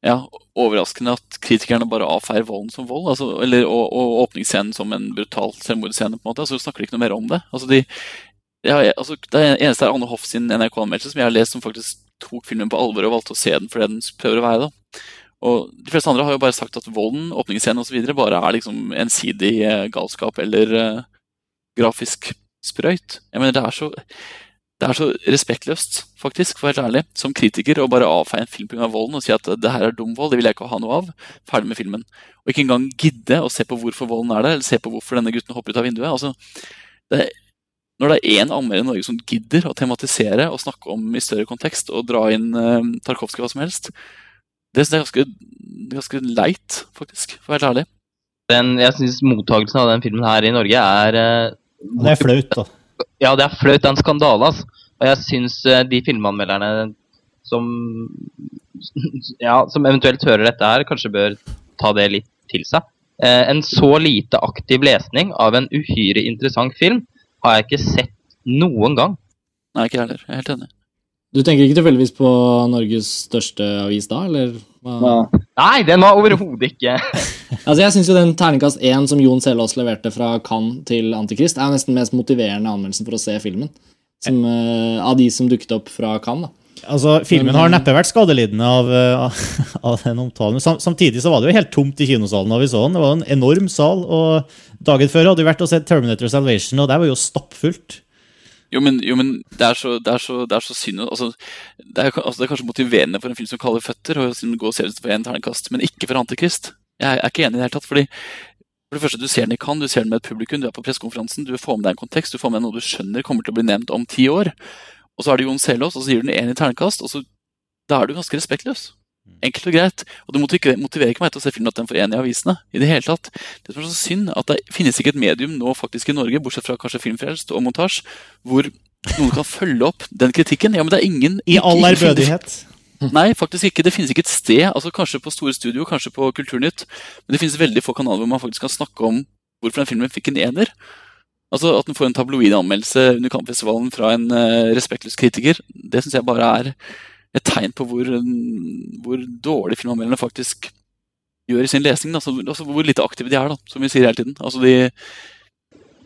ja, overraskende at kritikerne bare avfeier volden som vold. Altså, eller, og, og åpningsscenen som en brutal selvmordsscene. på en måte, altså snakker de ikke noe mer om det. Altså, de, ja, altså, det eneste er Anne Hoff sin NRK-anmeldelse som jeg har lest, som faktisk tok filmen på alvor og valgte å se den for det den prøver å være. da. Og De fleste andre har jo bare sagt at volden, åpningsscenen osv. bare er liksom ensidig eh, galskap eller uh, grafisk sprøyt. Jeg mener, det er så det er så respektløst, faktisk, for å være helt ærlig, som kritiker å bare avfeie en film pga. volden og si at det her er dum vold, det vil jeg ikke ha noe av. Ferdig med filmen. Og ikke engang gidde å se på hvorfor volden er der, eller se på hvorfor denne gutten hopper ut av vinduet. Altså, det, når det er én anmelder i Norge som gidder å tematisere og snakke om i større kontekst og dra inn uh, Tarkovskij hva som helst, det synes jeg er ganske, ganske leit, faktisk, for å være helt ærlig. Den, jeg syns mottakelsen av den filmen her i Norge er uh, det er flaut, da. Ja, det er flaut. Det er en skandale, altså. Og jeg syns eh, de filmanmelderne som Ja, som eventuelt hører dette her, kanskje bør ta det litt til seg. Eh, en så lite aktiv lesning av en uhyre interessant film har jeg ikke sett noen gang. Nei, ikke heller. Jeg er helt enig. Du tenker ikke tilfeldigvis på Norges største avis da, eller? hva? Nei, den var overhodet ikke [laughs] Altså, jeg syns jo den terningkast én som Jon Selås leverte fra Cannes til Antikrist, er nesten mest motiverende anmeldelsen for å se filmen. Som, uh, av de som dukket opp fra Cannes, da. Altså, Filmen har neppe vært skadelidende av, eh, [laughs] av den omtalen. Sam- samtidig så var det jo helt tomt i kinosalen da vi så den. Det var en enorm sal. og Dagen før hadde vi vært og sett Terminator Salvation, og der var jo stappfullt. Jo, men, jo, men det, er så, det, er så, det er så synd altså, det, er, altså, det er kanskje motiverende for en film som kaller føtter, og som gå og se ut for en terningkast, men ikke for Antikrist. Jeg er ikke enig i det hele tatt. fordi for det første, Du ser den i Cannes, du ser den med et publikum, du er på pressekonferansen, du får med deg en kontekst, du får med deg noe du skjønner kommer til å bli nevnt om ti år. Og så er det Jon Selås, og så gir du den én i ternekast, og så, da er du ganske respektløs. Enkelt og greit. Og det motiverer, ikke meg til å se filmen at den får en i avisene. i Det hele tatt. Det som er så synd, at det finnes ikke et medium nå faktisk i Norge, bortsett fra kanskje Filmfrelst og Montasj, hvor noen kan følge opp den kritikken. Ja, men det er ingen I all ingen ærbødighet. [laughs] Nei, faktisk ikke. Det finnes ikke et sted, altså kanskje på Store Studio, kanskje på Kulturnytt, men det finnes veldig få kanaler hvor man faktisk kan snakke om hvorfor den filmen fikk en ener. Altså At den får en tabloid anmeldelse under Kampfestivalen fra en uh, respektløs kritiker, det syns jeg bare er et tegn på hvor, hvor dårlig filmanmelderne faktisk gjør i sin lesing. Altså, altså hvor lite aktive de er, da, som vi sier hele tiden. Altså de,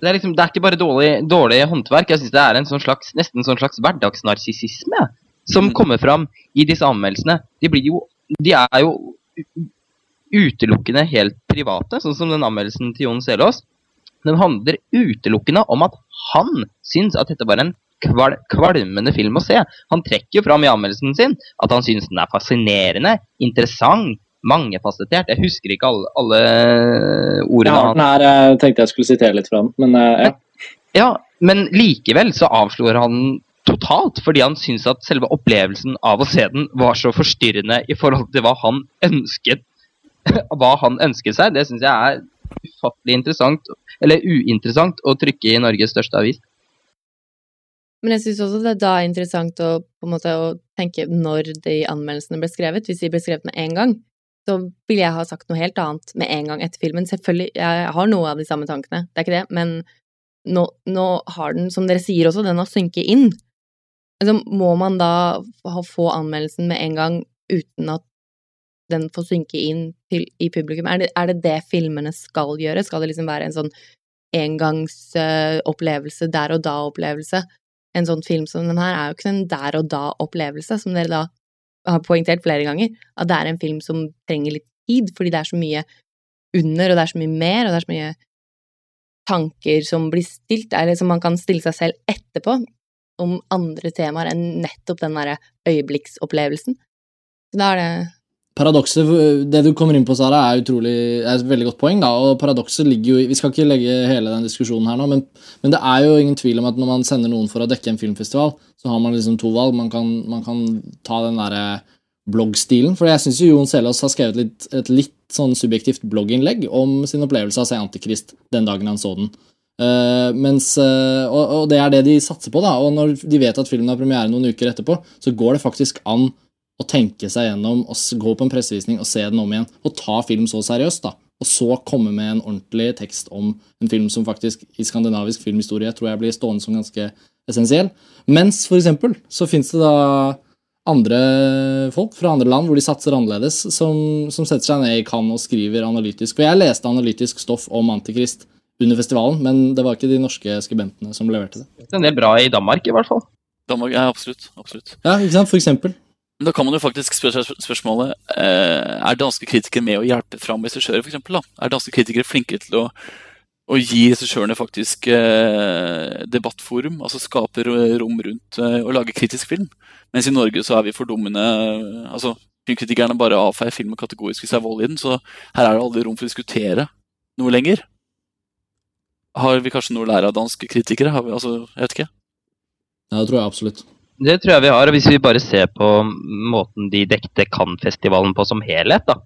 Det er, liksom, det er ikke bare dårlig, dårlig håndverk. Jeg synes det er en sånn slags, nesten en sånn slags hverdagsnarsissisme som Mm. kommer fram i disse anmeldelsene. De, blir jo, de er jo utelukkende helt private, sånn som den anmeldelsen til Jon Selås. Den handler utelukkende om at han syns at dette var en kval kvalmende film å se. Han trekker jo fram i anmeldelsen sin at han syns den er fascinerende, interessant, mangefasettert. Jeg husker ikke alle, alle ordene Ja, den her, jeg tenkte jeg skulle sitere litt fra den, men eh, ja. Ja, men likevel så avslår han totalt, fordi han syns at selve opplevelsen av å se den var så forstyrrende i forhold til hva han ønsket [laughs] hva han ønsket seg. Det syns jeg er ufattelig interessant, eller uinteressant, å trykke i Norges største avis. Men jeg syns også det er da interessant å, måte, å tenke når de anmeldelsene ble skrevet. Hvis de ble skrevet med en gang, så ville jeg ha sagt noe helt annet med en gang etter filmen. Selvfølgelig, jeg har noe av de samme tankene, det er ikke det, men nå, nå har den, som dere sier også, den har synket inn. Altså, må man da få anmeldelsen med en gang uten at den får synke inn til, i publikum? Er det, er det det filmene skal gjøre? Skal det liksom være en sånn engangsopplevelse, der og da-opplevelse? En sånn film som den her er jo ikke en der og da-opplevelse, som dere da har poengtert flere ganger, at det er en film som trenger litt tid, fordi det er så mye under, og det er så mye mer, og det er så mye tanker som blir stilt, eller som man kan stille seg selv etterpå, om andre temaer enn nettopp den derre øyeblikksopplevelsen. Så da er det Paradokset, det du kommer inn på, Sara, er, utrolig, er et veldig godt poeng. da, og paradokset ligger jo Vi skal ikke legge hele den diskusjonen her nå, men, men det er jo ingen tvil om at når man sender noen for å dekke en filmfestival, så har man liksom to valg. Man kan, man kan ta den derre bloggstilen. For jeg syns Jon Selås har skrevet litt, et litt sånn subjektivt blogginnlegg om sin opplevelse av å se Antikrist den dagen han så den. Uh, mens, uh, og, og det er det de satser på, da. Og når de vet at filmen har premiere noen uker etterpå, så går det faktisk an å tenke seg gjennom og gå på en pressevisning og se den om igjen. Og ta film så seriøst, da. Og så komme med en ordentlig tekst om en film som faktisk i skandinavisk filmhistorie tror jeg blir stående som ganske essensiell. Mens for eksempel så fins det da andre folk fra andre land hvor de satser annerledes, som, som setter seg ned i Cannes og skriver analytisk. For jeg leste analytisk stoff om Antikrist under festivalen, men det var ikke de norske skribentene som leverte det. Det er en del bra i Danmark, i hvert fall. Danmark, ja, absolutt. absolutt. Ja, ikke sant? For eksempel. Da kan man jo faktisk spørre seg spørsmålet eh, Er danske kritikere med å hjelpe fram regissører, f.eks.? Er danske kritikere flinke til å, å gi regissørene faktisk eh, debattforum? Altså skape rom rundt eh, å lage kritisk film? Mens i Norge så er vi fordummende altså Filmkritikerne bare avfeier kategorisk hvis det er vold i den, så her er det aldri rom for å diskutere noe lenger. Har vi kanskje noe å lære av danske kritikere? Vi, altså, jeg vet ikke. Ja, det tror jeg absolutt. Det tror jeg vi har. og Hvis vi bare ser på måten de dekte Cannes-festivalen på som helhet, da,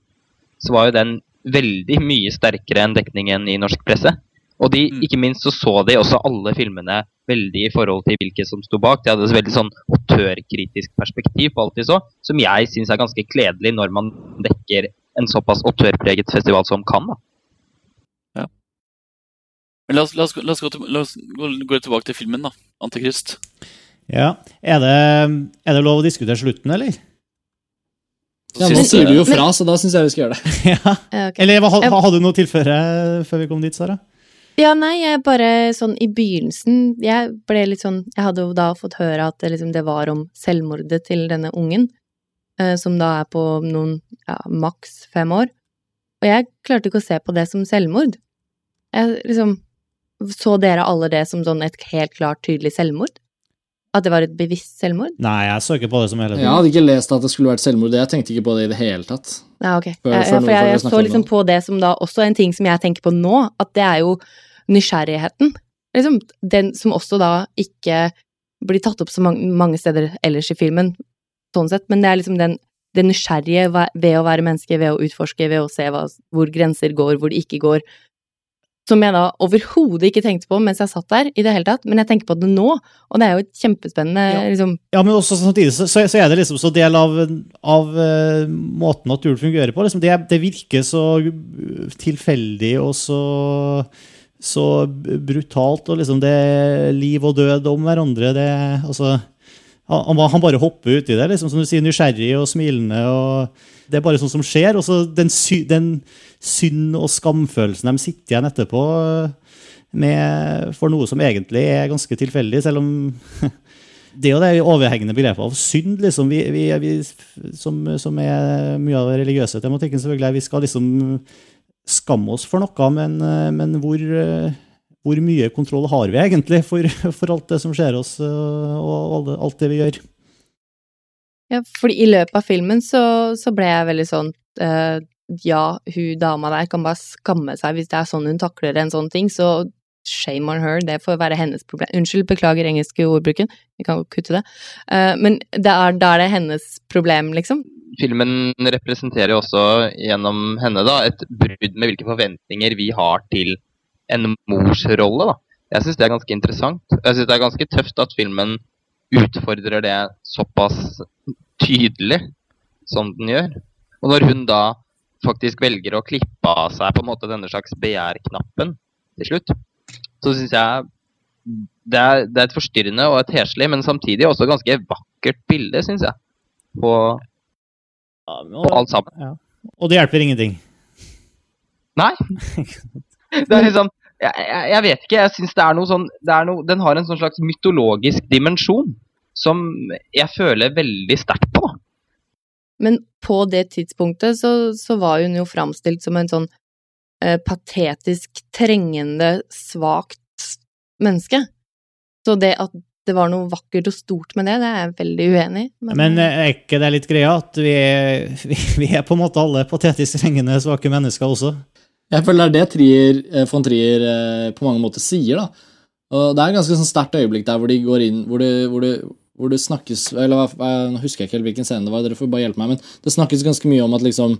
så var jo den veldig mye sterkere enn dekningen i norsk presse. Og de, Mm. ikke minst så så de også alle filmene veldig i forhold til hvilke som sto bak. De hadde et veldig sånn autørkritisk perspektiv på alt de så, som jeg syns er ganske kledelig når man dekker en såpass autørpreget festival som Cannes. Ja. Men la oss, la oss, la oss, gå, til, la oss gå, gå tilbake til filmen, da. 'Antikrist'. Ja. Er det, er det lov å diskutere slutten, eller? Ja, Nå sier du jo fra, så da syns jeg vi skal gjøre det. [laughs] ja. Eller hadde du noe å tilføre før vi kom dit, Sara? Ja, nei, jeg bare sånn i begynnelsen Jeg ble litt sånn Jeg hadde jo da fått høre at det, liksom, det var om selvmordet til denne ungen, eh, som da er på noen ja, maks fem år. Og jeg klarte ikke å se på det som selvmord. Jeg liksom Så dere alle det som sånn et helt klart tydelig selvmord? At det var et bevisst selvmord? Nei, jeg så ikke på det som hele tiden. Jeg hadde ikke lest at det skulle vært selvmord. Jeg tenkte ikke på det i det hele tatt. Ja, ok. Før- Ja, ja, for jeg, jeg så liksom på det som da også en ting som jeg tenker på nå, at det er jo nysgjerrigheten. Liksom, den som også da ikke blir tatt opp så mange, mange steder ellers i filmen, sånn sett, men det er liksom den, det nysgjerrige ved å være menneske, ved å utforske, ved å se hva, hvor grenser går, hvor de ikke går. Som jeg da overhodet ikke tenkte på mens jeg satt der, i det hele tatt, men jeg tenker på det nå, og det er jo et kjempespennende Ja. liksom, Ja, men også samtidig så, så er det liksom så del av, av uh, måten naturen fungerer på. Liksom det, det virker så tilfeldig og så, så brutalt, og liksom det er liv og død om hverandre. Det, altså, han, han bare hopper uti det, liksom, som du sier, nysgjerrig og smilende. og Det er bare sånn som skjer. Og så den, sy, den synd- og skamfølelsen de sitter igjen etterpå med, for noe som egentlig er ganske tilfeldig, selv om [laughs] det er jo det overhengende begrepet av synd, liksom, vi, vi, vi, som, som er mye av den religiøse tematikken. selvfølgelig, Vi skal liksom skamme oss for noe, men, men hvor, hvor mye kontroll har vi egentlig for, for alt det som skjer oss, og alt det vi gjør? Ja, fordi i løpet av filmen så, så ble jeg veldig sånn uh, Ja, hun dama der kan bare skamme seg hvis det er sånn hun takler en sånn ting, så shame on her, det får være hennes problem. Unnskyld, beklager engelske ordbruken, vi kan kutte det. Uh, men det er, da er det hennes problem, liksom. Filmen representerer jo også gjennom henne da, et brudd med hvilke forventninger vi har til en mors rolle. Da. Jeg syns det er ganske interessant. Jeg syns det er ganske tøft at filmen utfordrer det såpass tydelig som den gjør. Og når hun da faktisk velger å klippe av seg på en måte denne slags begjær-knappen til slutt, så syns jeg det er, det er et forstyrrende og et heslig, men samtidig også ganske vakkert bilde, syns jeg. På, på alt sammen. Ja. Og det hjelper ingenting. Nei. [laughs] Det er liksom Jeg, jeg, jeg vet ikke. Jeg syns det er noe sånn det er noe, Den har en sånn slags mytologisk dimensjon som jeg føler veldig sterkt på. da. Men på det tidspunktet så, så var hun jo framstilt som en sånn eh, patetisk, trengende, svakt menneske. Så det at det var noe vakkert og stort med det, det er jeg veldig uenig i. Men eh, er ikke det litt greia at vi er, vi, [laughs] vi er på en måte alle patetisk trengende, svake mennesker også? Jeg føler det er det Trier, eh, von Trier eh, på mange måter sier. da. Og Det er et ganske sånn sterkt øyeblikk der hvor de går inn hvor det, hvor det, hvor det snakkes eller Nå husker jeg ikke helt hvilken scene det var, dere får bare hjelpe meg, men det snakkes ganske mye om at liksom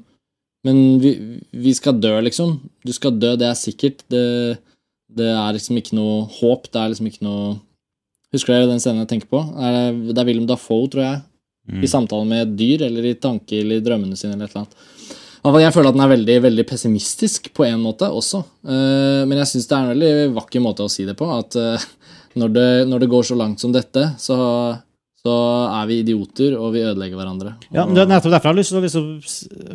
Men vi, vi skal dø, liksom. Du skal dø, det er sikkert. Det, det er liksom ikke noe håp. Det er liksom ikke noe Husker dere den scenen jeg tenker på? Er, det er Willem Dafoe, tror jeg, Mm. i samtale med et dyr, eller i tanke eller i drømmene sine, eller et eller annet. Jeg føler at den er veldig veldig pessimistisk på en måte også. Eh, men jeg syns det er en veldig vakker måte å si det på. At eh, når, det, når det går så langt som dette, så, så er vi idioter, og vi ødelegger hverandre. Ja, men det er nettopp derfor jeg har lyst til å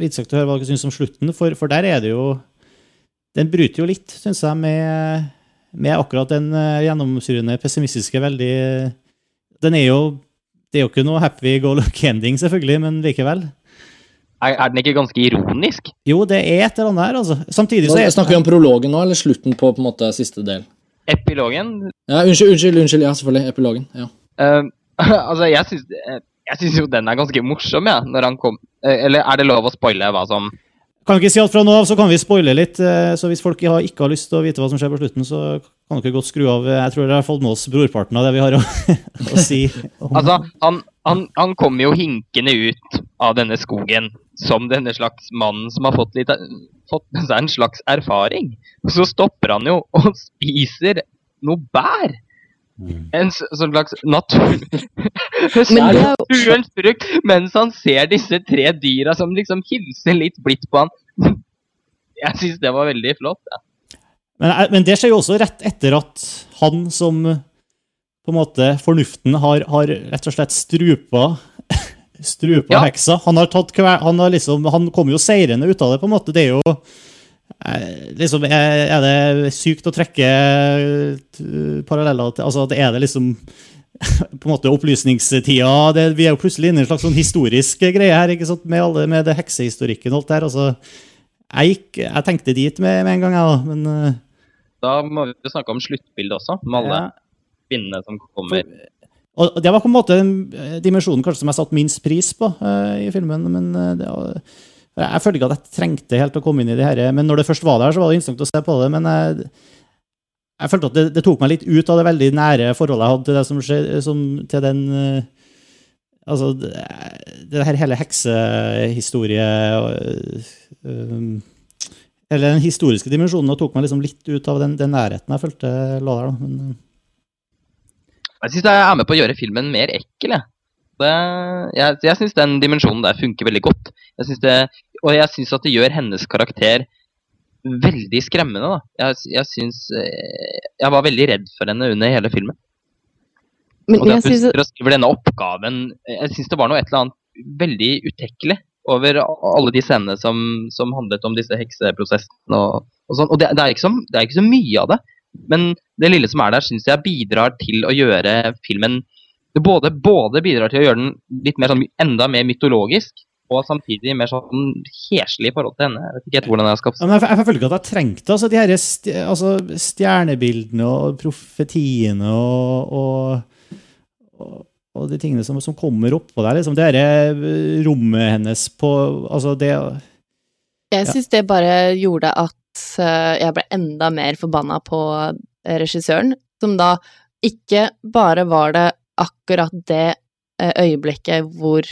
liksom, høre hva dere syns om slutten, for, for der er det jo Den bryter jo litt, syns jeg, med, med akkurat den eh, gjennomsyrende pessimistiske veldig Den er jo Det er jo ikke noe happy go lucky ending, selvfølgelig, men likevel. Er, er den ikke ganske ironisk? Jo, det er et eller annet her, altså. Samtidig så er Snakker vi om prologen nå, eller slutten på, på en måte siste del? Epilogen Ja, Unnskyld, unnskyld, unnskyld, ja, selvfølgelig. Epilogen. ja. Uh, [laughs] Altså, jeg syns jeg syns jo den er ganske morsom, jeg. når han kom eh, Eller er det lov å spoile hva som Kan ikke si alt fra nå av, så kan vi spoile litt. eh, Så hvis folk ikke har, ikke har lyst til å vite hva som skjer på slutten, så kan dere godt skru av. Jeg tror dere har fått med oss brorparten av det vi har å, [laughs] å si. om- Altså, han, han, han kommer jo hinkende ut av denne skogen som denne slags mannen som har fått, litt, fått med [laughs] seg en slags erfaring. Og så stopper han jo og [laughs] spiser noe bær. En sånn slags natur... [laughs] Men det jo- naturens frukt, mens han ser disse tre dyra som liksom hilser litt blidt på han. Jeg syns det var veldig flott. Ja. Men, eh, men det skjer jo også rett etter at han som på en måte fornuften har, har rett og slett strupa strupa Ja. heksa. Han har tatt han har liksom, han kommer jo seirende ut av det, på en måte. Det er jo eh, liksom, Er det sykt å trekke eh, paralleller til Altså, er det liksom [laughs] på en måte opplysningstida det, Vi er jo plutselig inne i en slags sånn historisk greie her, ikke sant, med, alle, med det heksehistorikken og alt der. altså jeg, gikk, jeg tenkte dit med, med en gang, jeg, da. Men eh, Da må vi snakke om sluttbildet også, med alle ja. kvinnene som kommer. Og det var på en måte eh, dimensjonen kanskje som jeg satte minst pris på uh, i filmen. men eh, det var, Jeg følte ikke at jeg trengte helt å komme inn i det her, men når det først var der, så var det interessant å se på det. Men jeg, jeg følte at det, det tok meg litt ut av det veldig nære forholdet jeg hadde til det som skjedde, til den Altså, det, det her hele heksehistorie og, um, Eller den historiske dimensjonen og tok meg liksom litt ut av den, den nærheten jeg følte lå der. da. Men, Jeg syns det er med på å gjøre filmen mer ekkel. Jeg, det, jeg, jeg syns den dimensjonen der funker veldig godt. Jeg synes det, og jeg syns at det gjør hennes karakter veldig skremmende. Da. Jeg, jeg syns eh, Jeg var veldig redd for henne under hele filmen. Men Og det jeg at skriver denne oppgaven Jeg syns det var noe et eller annet veldig utekkelig over alle de scenene som, som handlet om disse hekseprosessene og, og sånn. Og det, det, er så, det er ikke så mye av det, men det lille som er der, syns jeg bidrar til å gjøre filmen det både, både bidrar til å gjøre den litt mer sånn, enda mer mytologisk, og samtidig mer sånn heslig i forhold til henne. Jeg vet ikke helt hvordan jeg skal Ja, men jeg, jeg føler ikke at jeg trengte altså, de her st altså, stjernebildene og profetiene og, og, og, og de tingene som, som kommer oppå der. Liksom, det her rommet hennes på altså det, jeg ja. synes det bare gjorde at eh, jeg ble enda mer forbanna på eh, regissøren, som da ikke bare var det akkurat det eh, øyeblikket hvor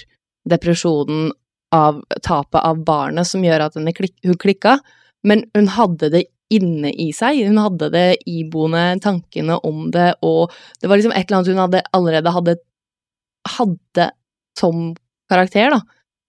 depresjonen av tapet av barnet som gjør at hun klikka, men hun hadde det inne i seg. Hun hadde det iboende tankene om det, og det var liksom et eller annet hun hadde, allerede hadde, hadde som karakter, da.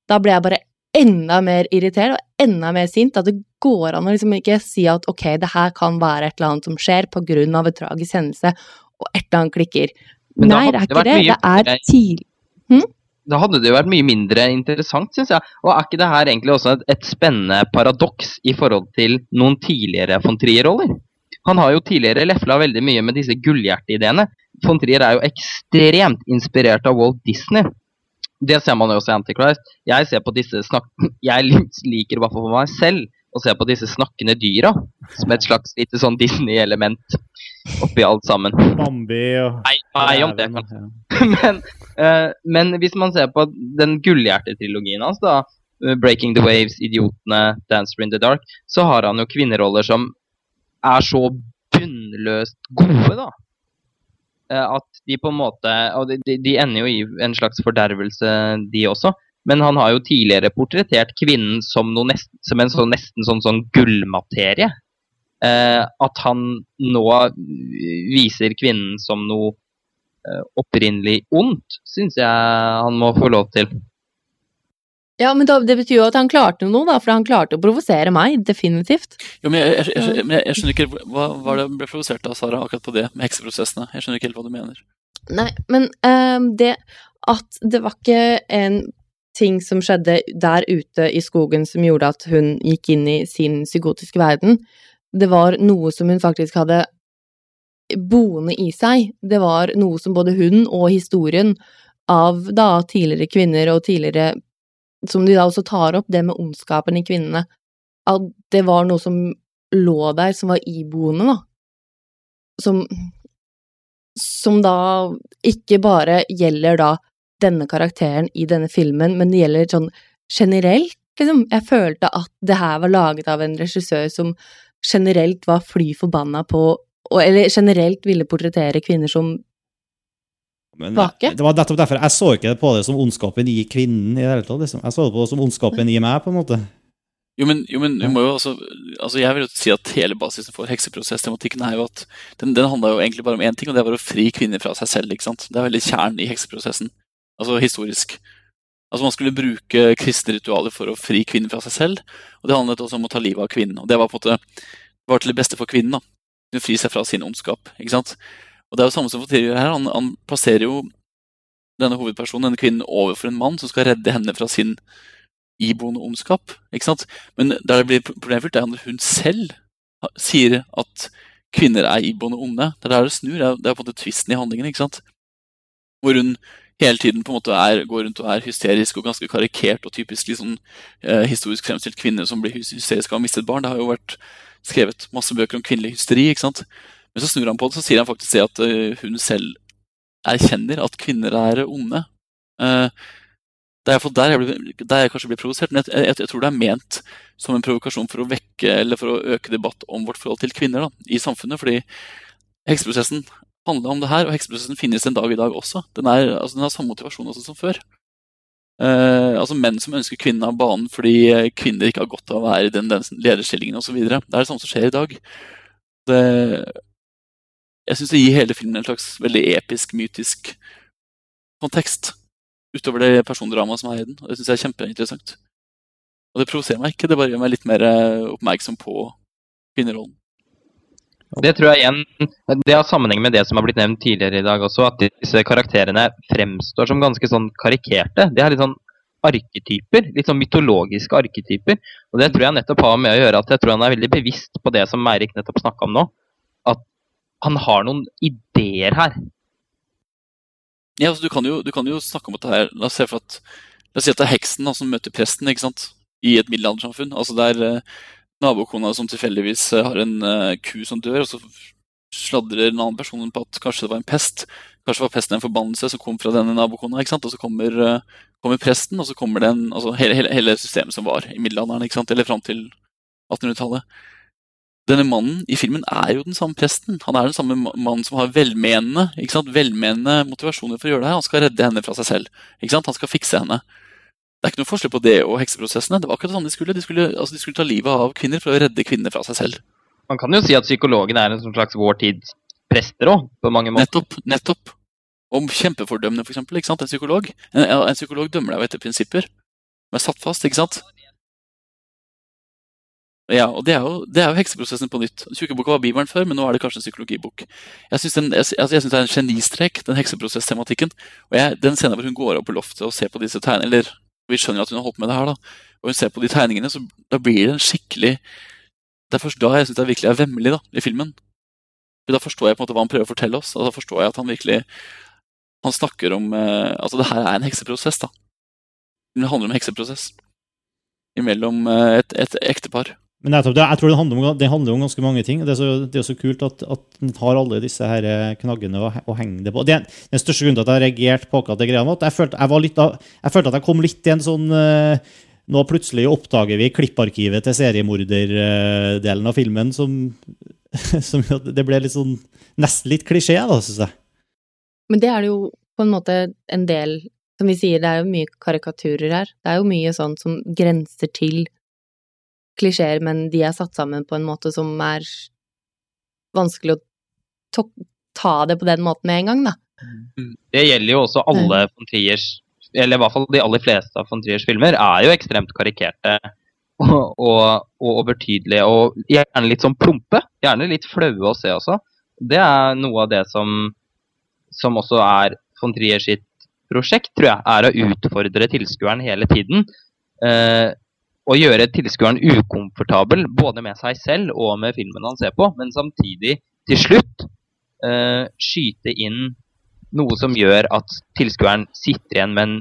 Da ble jeg bare enda mer irritert og enda mer sint. At det går an å liksom ikke si at ok, det her kan være et eller annet som skjer på grunn av en tragisk hendelse, og et eller annet klikker. Men Nei, hadde det er ikke det. mye Det er tidlig tidlig. da hadde det jo vært mye mindre interessant, syns jeg. Og er ikke det her egentlig også et, et spennende paradoks i forhold til noen tidligere von Trier-roller? Han har jo tidligere lefla veldig mye med disse gullhjerteideene. Von Trier er jo ekstremt inspirert av Walt Disney. Det ser man jo også i Antichrist. Jeg ser på disse snakk... [clears throat] Jeg liker i hvert fall for meg selv å se på disse snakkende dyra som et slags lite sånn Disney-element oppi alt sammen. Bambi og Nei, nei om det, kan [laughs] kanskje. men, uh, men hvis man ser på den gullhjertetrilogien hans, da, eh, 'Breaking the Waves', 'Idiotene', 'Dancer in the Dark', så har han jo kvinneroller som er så bunnløst gode, da. Eh, At de på en måte Og de, de, de ender jo i en slags fordervelse, de også. Men han har jo tidligere portrettert kvinnen som, noe nest, som en sånn, nesten sånn, sånn gullmaterie. Eh, at han nå viser kvinnen som noe eh, opprinnelig ondt, syns jeg han må få lov til. Ja, men da, det betyr jo at han klarte noe, da, for han klarte å provosere meg, definitivt. Jo, men jeg, jeg, jeg, men jeg, jeg skjønner ikke hva hva det ble provosert av, Sara, akkurat på det med hekseprosessene. Jeg skjønner ikke helt hva du mener. Nei, men ehm, det at det var ikke en ting som skjedde der ute i skogen som gjorde at hun gikk inn i sin psykotiske verden. Det var noe som hun faktisk hadde boende i seg. Det var noe som både hun og historien av da tidligere kvinner og tidligere Som de da også tar opp, det med ondskapen i kvinnene. At det var noe som lå der, som var iboende, da. Som som da ikke bare gjelder da denne karakteren i denne filmen, men det gjelder sånn generelt, liksom. Jeg følte at det her var laget av en regissør som generelt var fly forbanna på og, Eller generelt ville portrettere kvinner som Men, Vake? Det var nettopp derfor jeg så ikke på det som ondskapen i kvinnen. i det hele tatt. Liksom. Jeg så det på det som ondskapen i meg, på en måte. Jo, men, jo, men må jo også altså Jeg vil jo si at hele basisen for hekseprosesstematikken er jo at den, den handla jo egentlig bare om én ting, og det var å fri kvinner fra seg selv. ikke sant? Det er veldig kjernen i hekseprosessen. Altså historisk. Altså Man skulle bruke kristne ritualer for å fri kvinner fra seg selv, og det handlet også om å ta livet av kvinnen. Og det var på en måte var til det beste for kvinnen. da. Hun fri seg fra sin ondskap. ikke sant? Og det er jo samme som von Trier her. Han, han plasserer jo denne hovedpersonen, denne kvinnen, overfor en mann som skal redde henne fra sin iboende ondskap. ikke sant? Men der det blir problemfylt, er at hun selv sier at kvinner er iboende onde. Det er der det snur. Det er på en måte tvisten i handlingen. ikke sant? Hvor hun hele tiden på en måte er, går rundt og er hysterisk og ganske karikert og typisk liksom, eh, historisk fremstilt kvinne som blir hys- hysterisk av å ha mistet barn. Det har jo vært skrevet masse bøker om kvinnelig hysteri. ikke sant? Men så snur han på det, så sier han faktisk det at eh, hun selv erkjenner at kvinner er onde. Eh, det er iallfall der jeg, blir, der jeg kanskje blir provosert, men jeg, jeg, jeg tror det er ment som en provokasjon for å vekke eller for å øke debatt om vårt forhold til kvinner da, i samfunnet. Fordi hekseprosessen handla om det her, og hekseprosessen finnes en dag i dag også. Den, er, altså, den har samme motivasjon som før. Eh, altså Menn som ønsker kvinnen av banen fordi eh, kvinner ikke har godt av å være i den, den lederstillingen osv. Det er det samme som skjer i dag. Det, jeg syns det gir hele filmen en slags veldig episk, mytisk kontekst. Utover det persondramaet som er i den. Og det syns jeg er kjempeinteressant. Og det provoserer meg ikke, det bare gjør meg litt mer eh, oppmerksom på kvinnerollen. Det tror jeg igjen Det har sammenheng med det som har blitt nevnt tidligere i dag også, at disse karakterene fremstår som ganske sånn karikerte. De er litt sånn arketyper, litt sånn mytologiske arketyper. Og det tror jeg nettopp har med å gjøre at jeg tror han er veldig bevisst på det som Eirik nettopp snakka om nå. At han har noen ideer her. Ja, altså, du, kan jo, du kan jo snakke om dette her La oss se for at La oss si at det er heksen da, som møter presten ikke sant? i et middelaldersamfunn. Altså det er eh, nabokona som tilfeldigvis eh, har en uh, ku som dør, og så sladrer en annen person på at kanskje det var en pest. Kanskje var pesten en forbannelse som kom fra denne nabokona. ikke sant? Og så kommer, uh, kommer presten, og så kommer den, altså hele, hele, hele systemet som var i middelalderen, ikke sant? eller fram til 1800-tallet. Denne mannen i filmen er jo den samme presten. Han er den samme mannen som har velmenende? Velmenende motivasjoner for å gjøre det her. Han skal redde henne fra seg selv. Han skal fikse henne. Det er ikke noe forskjell på det og hekseprosessene. Det var akkurat sånn de skulle. De skulle, altså, de skulle ta livet av kvinner for å redde kvinner fra seg selv. Man kan jo si at psykologen er en sånn slags vår tids prester òg, på mange måter. Nettopp. nettopp. Om kjempefordømmende, for eksempel. Ikke sant? En psykolog en, en psykolog dømmer deg etter prinsipper som er satt fast. ikke sant? Ja, og Det er jo, det er jo hekseprosessen på nytt. Tjukkeboka var Bibelen før, men nå er det kanskje en psykologibok. Jeg syns altså, det er en genistrek, den hekseprosesstematikken. Og jeg, Den scenen hvor hun går opp på loftet og ser på disse tegnene, Eller vi skjønner at hun har holdt med det her, da. Og hun ser på de tegningene, så da blir det en skikkelig Det er først da jeg syns det virkelig er vemmelig da, i filmen. Da forstår jeg på en måte hva han prøver å fortelle oss. Da forstår jeg at han virkelig Han snakker om eh, Altså, det her er en hekseprosess, da. Det handler om hekseprosess imellom eh, et, et ektepar. Men jeg tror det handler, om, det handler om ganske mange ting. Det er så, det er så kult at, at den har alle disse her eh, knaggene å, å henge det på. Det, den største grunnen til at jeg reagerte på akkurat det greia, var at jeg følte, jeg, litt jeg følte at jeg kom litt i en sånn eh, Nå plutselig oppdager vi klipparkivet til seriemorderdelen av filmen som, [laughs] som Det ble litt sånn nesten litt klisjé, da, syns jeg. Men det er det jo på en måte en del Som vi sier, det er jo mye karikaturer her. Det er jo mye sånn som grenser til klisjeer, men de er satt sammen på en måte som er vanskelig å ta det på den måten med en gang, da. Det gjelder jo også alle von Triers Eller i hvert fall de aller fleste av von Triers filmer er jo ekstremt karikerte og, og, og overtydelige og gjerne litt sånn plumpe. Gjerne litt flaue å se også. Det er noe av det som, som også er von Trier sitt prosjekt, tror jeg, er å utfordre tilskueren hele tiden. Eh, og gjøre tilskueren ukomfortabel både med seg selv og med filmen han ser på, men samtidig, til slutt, uh, skyte inn noe som gjør at tilskueren sitter igjen med en,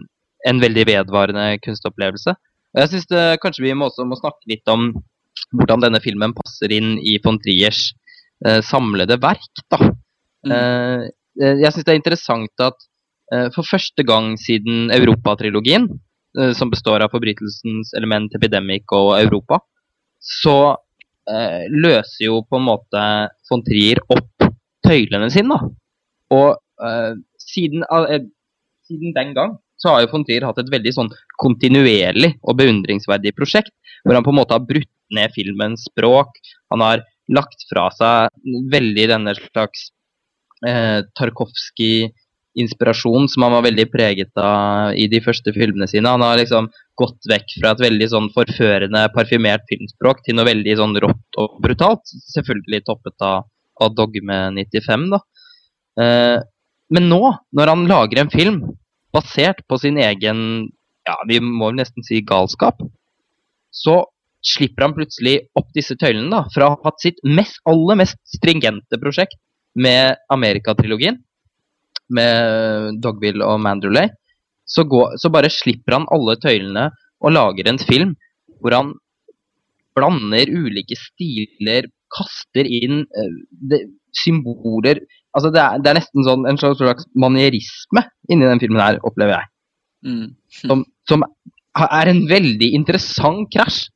en veldig vedvarende kunstopplevelse. Og jeg synes Kanskje vi må også må snakke litt om hvordan denne filmen passer inn i von Triers uh, samlede verk. da. Mm. Uh, jeg syns det er interessant at for første gang siden Europatrilogien, som består av forbrytelsens element, Epidemic og Europa, så eh, løser jo på en måte von Trier opp tøylene sine. da. Og eh, siden, eh, siden den gang så har jo von Trier hatt et veldig sånn kontinuerlig og beundringsverdig prosjekt, hvor han på en måte har brutt ned filmens språk. Han har lagt fra seg veldig denne slags eh, Tarkovskij-inspirasjon som han var veldig preget av i de første filmene sine. Han har liksom gått vekk fra et veldig sånn forførende, parfymert filmspråk til noe veldig sånn rått og brutalt. Selvfølgelig toppet av, av Dogme 95, da. Eh, men nå, når han lager en film basert på sin egen ja, vi må vel nesten si galskap, så slipper han plutselig opp disse tøylene da, fra å ha hatt sitt mest, aller mest stringente prosjekt med Amerikatrilogien, med Dogville og Mandrelay, så, går, så bare slipper han alle tøylene og lager en film hvor han blander ulike stiler, kaster inn uh, det, symboler Altså det er, det er nesten sånn en slags, slags manierisme inni den filmen her, opplever jeg. Mm. [laughs] Som, som er en veldig interessant krasj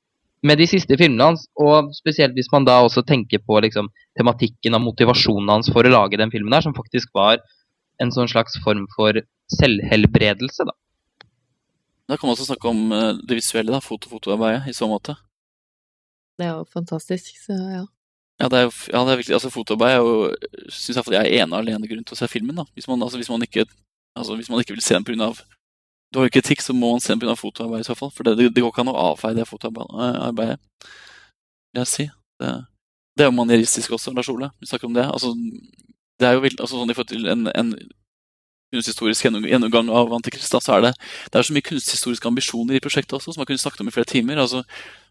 med de siste filmene hans, og spesielt hvis man da også tenker på liksom, tematikken og motivasjonen hans for å lage den filmen her, som faktisk var en sånn slags form for selvhelbredelse, da. Da kan man også snakke om eh, det visuelle, da, foto-fotoarbeidet, i så måte. Det er jo fantastisk, så ja. Ja, det er ja, det er virkelig, altså fotoarbeid er jo Syns jeg er ene og alene grunn til å se filmen, da. Hvis man, altså, hvis man, ikke, altså, hvis man ikke vil se den pga. jo kritikk, så må man se den pga. fotoarbeid i så fall. For det, det, går ikke an å avfeie det fotoarbeidet, vil jeg si. Det, det er jo manieristisk også, Lars Ole. Vi snakker om det. Altså, det er jo vilt, altså, sånn I forhold til en, en kunsthistorisk gjennomgang av Antikrist, da, så er det, det er så mye kunsthistoriske ambisjoner i prosjektet også, som man kunne snakket om i flere timer. altså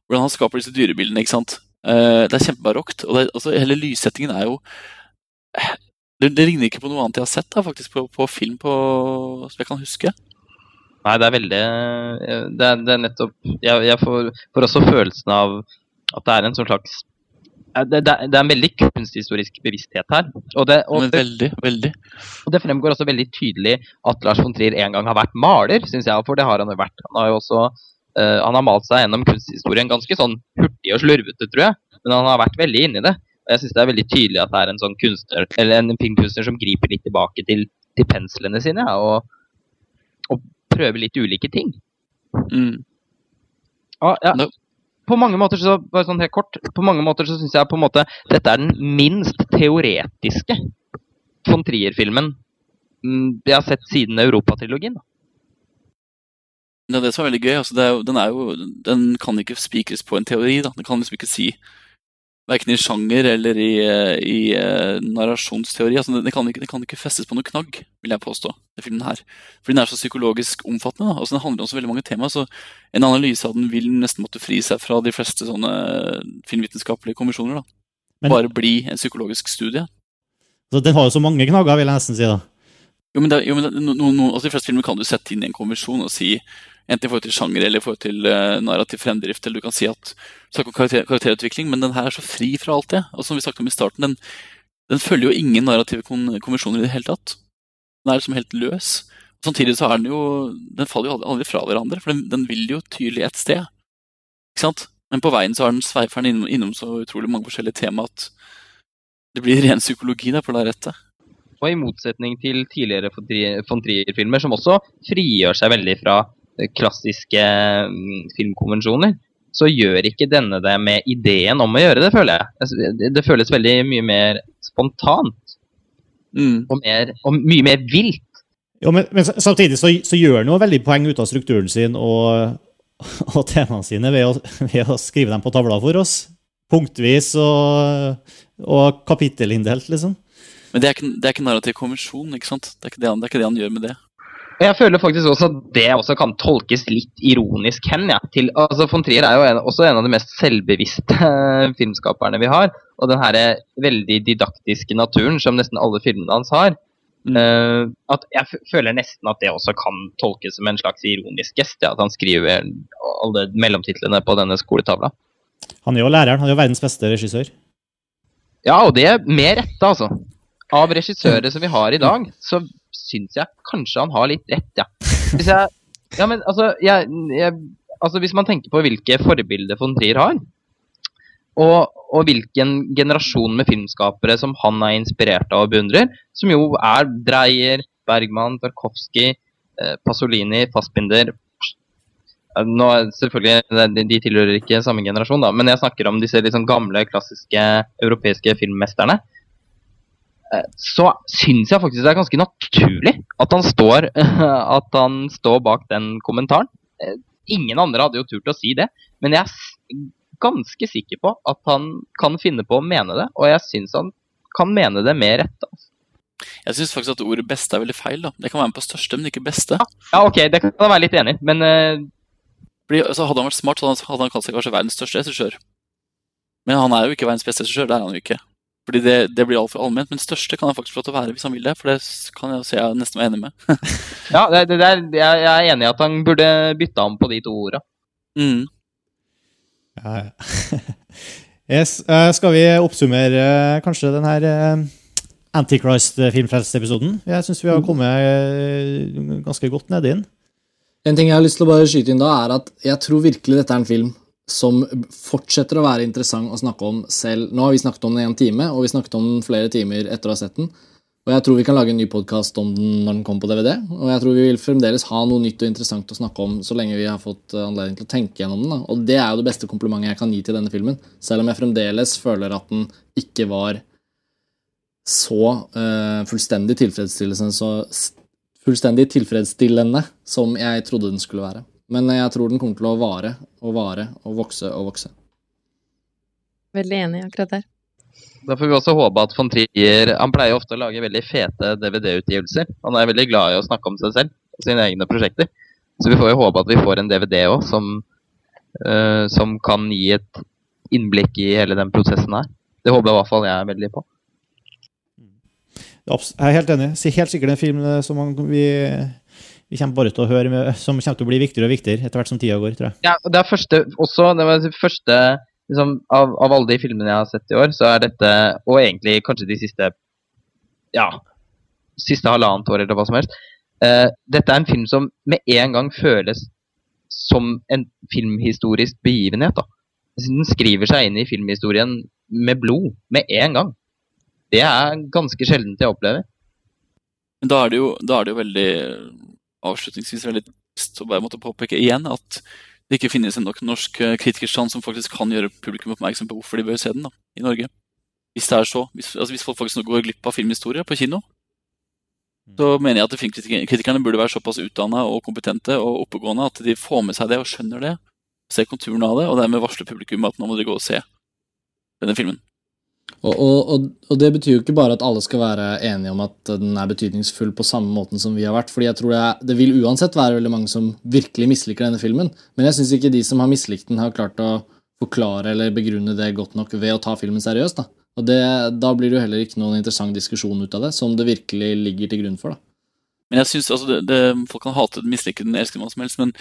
Hvordan han skaper disse dyrebildene. ikke sant? Uh, det er kjempebarokt. og det, altså, Hele lyssettingen er jo det, det, ligner ikke på noe annet jeg har sett da, faktisk på, på film på, som jeg kan huske. Nei, det er veldig Det er, det er nettopp Jeg, jeg får, får, også følelsen av at det er en sånn slags det, det, er en veldig kunsthistorisk bevissthet her. Og det, og veldig, veldig. Og det fremgår også veldig tydelig at Lars von Trier en gang har vært maler, syns jeg. For det har han jo vært. Han har jo også uh, han har malt seg gjennom kunsthistorien ganske sånn hurtig og slurvete, tror jeg. Men han har vært veldig inni det. Og jeg syns det er veldig tydelig at det er en sånn kunstner, eller en filmkunstner som griper litt tilbake til, til penslene sine. Ja, og, og prøver litt ulike ting. Mm. Ah, ja. På mange måter så, bare sånn helt kort, på mange måter så syns jeg på en måte dette er den minst teoretiske von Trier-filmen jeg har sett siden Europatrilogien. Det er det som er veldig gøy. Altså, er den, er jo, den kan ikke spikres på en teori. Da. Den kan liksom ikke si Verken i sjanger eller i, i uh, narrasjonsteori. Altså, det, kan ikke, det, kan ikke, festes på noen knagg, vil jeg påstå. Den filmen her. Fordi den er så psykologisk omfattende. Da. Altså, den handler om så veldig mange temaer. Så en analyse av den vil nesten måtte fri seg fra de fleste sånne filmvitenskapelige kommisjoner. Da. Bare bli en psykologisk studie. Så Den har jo så mange knagger, vil jeg nesten si. da. Jo, men, det, jo, men det, no, no, altså, De fleste filmer kan du sette inn i en konvensjon og si Enten i forhold til sjanger eller i forhold til uh, narrativ fremdrift. Eller du kan si at snakke om karakter, karakterutvikling, men den her er så fri fra alt det. Og som vi snakket om i starten, den, den følger jo ingen narrative kon konvensjoner i det hele tatt. Den er liksom helt løs. Samtidig så er den jo Den faller jo aldri, fra hverandre, for den, den, vil jo tydelig et sted. Ikke sant? Men på veien så har den sveiferen innom, innom så utrolig mange forskjellige tema at det blir ren psykologi der på lerretet. Og i motsetning til tidligere von Trier-filmer, som også frigjør seg veldig fra klassiske mm, filmkonvensjoner, så gjør ikke denne det med ideen om å gjøre det, føler jeg. Altså, det føles veldig mye mer spontant. Mm. Og, mer, og, mye mer vilt. Jo, men, men samtidig så, så gjør han jo veldig poeng ut av strukturen sin og, og temaene sine ved å, ved å, skrive dem på tavla for oss. Punktvis og, og kapittelinndelt, liksom. Men det er ikke, det er ikke narrativ konvensjon, ikke sant? Det er ikke det, han, det er ikke det han gjør med det. Jeg føler faktisk også at det også kan tolkes litt ironisk hen. Ja. Til, altså Von Trier er jo en, også en av de mest selvbevisste filmskaperne vi har. Og den her veldig didaktiske naturen som nesten alle filmene hans har. Mm. Uh, at jeg føler nesten at det også kan tolkes som en slags ironisk gest. Ja, at han skriver alle mellomtitlene på denne skoletavla. Han er jo læreren. Han er jo verdens beste regissør. Ja, og det er med rette, altså. Av regissører som vi har i dag, så syns jeg kanskje han har litt rett, ja. Hvis jeg, ja, men altså, jeg, jeg, altså Hvis man tenker på hvilke forbilder von Trier har, og, og, hvilken generasjon med filmskapere som han er inspirert av og beundrer, som jo er Dreyer, Bergman, Tarkovskij, eh, Pasolini, Fassbinder nå, selvfølgelig, De tilhører ikke samme generasjon, da, men jeg snakker om disse liksom gamle, klassiske europeiske filmmesterne. Så syns jeg faktisk det er ganske naturlig at han står, [laughs] at han står bak den kommentaren. Eh, ingen andre hadde jo turt å si det, men jeg er ganske sikker på at han kan finne på å mene det, og jeg syns han kan mene det med rette. Altså. Jeg syns faktisk at ordet beste er veldig feil. da. Det kan være med på største, men ikke beste. Ja, ok, det kan jeg være litt enig i, men uh... Fordi, altså, hadde han vært smart, så hadde han- hadde han kalt seg kanskje verdens største regissør. Men han er jo ikke verdens beste regissør. Det er han jo ikke. Fordi det, det blir altfor allment. Men største kan han faktisk få lov til å være hvis han vil det. For det kan jeg si jeg nesten være enig med. [laughs] ja, det, det der, jeg, jeg er enig i at han burde bytta om på de to orda. Mm. Ja, ja. [laughs] yes, eh, skal vi oppsummere eh, kanskje den her eh, Antichrist-filmfrelst-episoden? Jeg syns vi har kommet eh, ganske godt nedi den. En ting jeg har lyst til å bare skyte inn da, er at jeg tror virkelig dette er en film som fortsetter å være interessant å snakke om selv. Nå har vi snakket om den i en time, og vi snakket om den flere timer etter å ha sett den. Og jeg tror vi kan lage en ny podkast om den når den kommer på DVD. Og jeg tror vi vil fremdeles ha noe nytt og interessant å snakke om så lenge vi har fått eh, anledning til å tenke gjennom den. Da. Og det er jo det beste komplimentet jeg kan gi til denne filmen. Selv om jeg fremdeles føler at den ikke var så uh, fullstendig tilfredsstillende, så, fullstendig tilfredsstillende som jeg trodde den skulle være. Men jeg tror den kommer til å vare og vare og vokse og vokse. Veldig enig akkurat der. Da får vi også håpe at von Trier Han pleier ofte å lage veldig fete DVD-utgivelser. Han er veldig glad i å snakke om seg selv og sine egne prosjekter. Så vi får jo håpe at vi får en DVD òg som, uh, som kan gi et innblikk i hele den prosessen her. Det håper jeg i hvert fall jeg veldig på. Jeg er helt enig. Helt sikkert en film eh, som vi, vi kommer bare til å høre med, som kommer til å bli viktigere og viktigere etter hvert som tida går, tror jeg. Ja, og det er første også, det var første liksom, av, av alle de filmene jeg har sett i år, så er dette, og egentlig kanskje de siste ja, siste halvannet året eller hva som helst, uh, dette er en film som med en gang føles som en filmhistorisk begivenhet. da. Den skriver seg inn i filmhistorien med blod, med en gang. Det er ganske sjeldent jeg opplever. Da er det jo, da er det jo veldig avslutningsvis veldig trist å bare måtte påpeke igjen at det ikke finnes en nok norsk eh, kritikerstand som faktisk kan gjøre publikum oppmerksom på hvorfor de bør se den da, i Norge. Hvis det er så, hvis, altså hvis folk faktisk nå går glipp av filmhistorie på kino, så mener jeg at filmkritikerne burde være såpass utdanna og kompetente og oppegående at de får med seg det og skjønner det, ser konturene av det, og dermed varsler publikum at nå må dere gå og se denne filmen. Og, og, og, det betyr jo ikke bare at alle skal være enige om at den er betydningsfull på samme måten som vi har vært, fordi jeg tror det, det vil uansett være veldig mange som virkelig misliker denne filmen. Men jeg syns ikke de som har mislikt den, har klart å forklare eller begrunne det godt nok ved å ta filmen seriøst. da. Og det, Da blir det jo heller ikke noen interessant diskusjon ut av det, som det virkelig ligger til grunn for. da. Men jeg synes, altså, det, det, Folk kan hate den, mislike den, elske den, hva som helst, men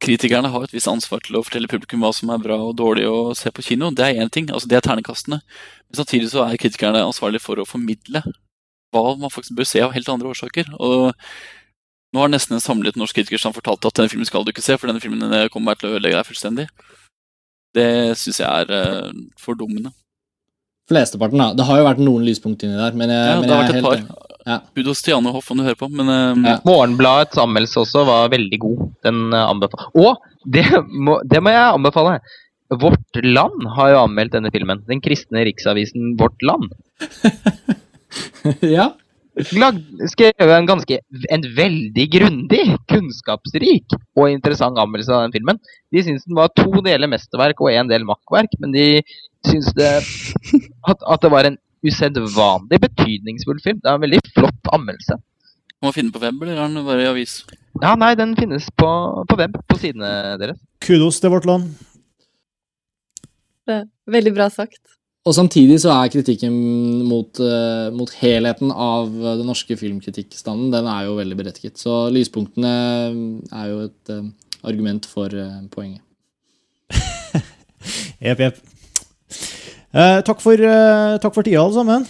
kritikerne har et visst ansvar til å fortelle publikum hva som er bra og dårlig å se på kino. Det er én ting, altså det er ternekastene. Men samtidig så er kritikerne ansvarlige for å formidle hva man faktisk bør se av helt andre årsaker. Og nå har nesten en samlet norsk kritikerstand fortalt at denne filmen skal du ikke se, for denne filmen eh, kommer til å ødelegge deg fullstendig. Det syns jeg er uh, fordummende. Flesteparten, da. Det har jo vært noen lyspunkt inni der, men jeg, Ja, men det har jeg vært er et helt par. Ja. Til Janne Hoff om du hører på, men um... Ja. Morgenbladets anmeldelse også var veldig god. Den anbefaler. Og det [laughs] må, det må jeg anbefale. Vårt Land har jo anmeldt denne filmen. Den kristne riksavisen Vårt Land. [laughs] ja. Lag, skrev en ganske en veldig grundig, kunnskapsrik og interessant anmeldelse av den filmen. De syns den var to deler mesterverk og en del makkverk, men de syns det [laughs] at, at det var en usedvanlig betydningsfull film. Det er en veldig flott anmeldelse. Må man finne på web, eller er den bare i avis? Ja, nei, den finnes på, på web, på sidene deres. Kudos til vårt land. Er Veldig bra sagt. Og samtidig så er kritikken mot, uh, mot helheten av den norske filmkritikkstanden den er jo veldig berettiget. Så lyspunktene er jo et uh, argument for uh, poenget. [laughs] Jepp, jepp. Eh, takk, for, eh, takk for tida, alle sammen.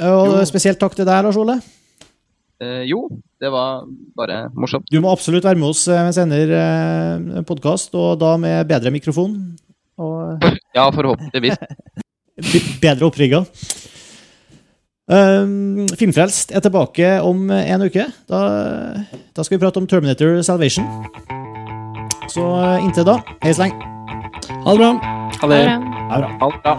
Eh, Og Jo. spesielt takk til deg, Lars Ole. Eh, jo, det var bare morsomt. Du må absolutt være med oss eh, ved en senere eh, podkast, og da med bedre mikrofon. Og [laughs] Ja, forhåpentligvis. bedre opprigga. Um, Filmfrelst er tilbake om en uke. Da, da skal vi prate om Terminator Salvation. Så eh, inntil da, hei så lenge. Ha det bra! Ha det. Ha det bra. Bra.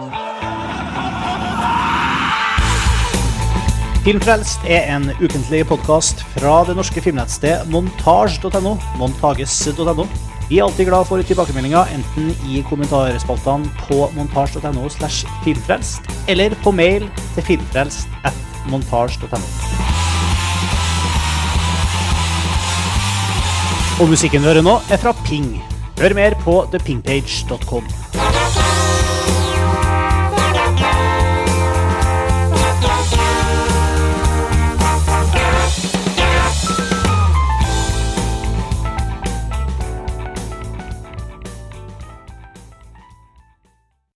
Filmfrelst er en ukentlig podkast fra det norske filmnettstedet montasj.no. montages.no. Vi er alltid glad for tilbakemeldinger, enten i kommentarspaltene på montasj.no slash filmfrelst, eller på mail til filmfrelst at montasj.no. Og musikken du hører nå, er fra Ping. Hør mer på thepingpage.com.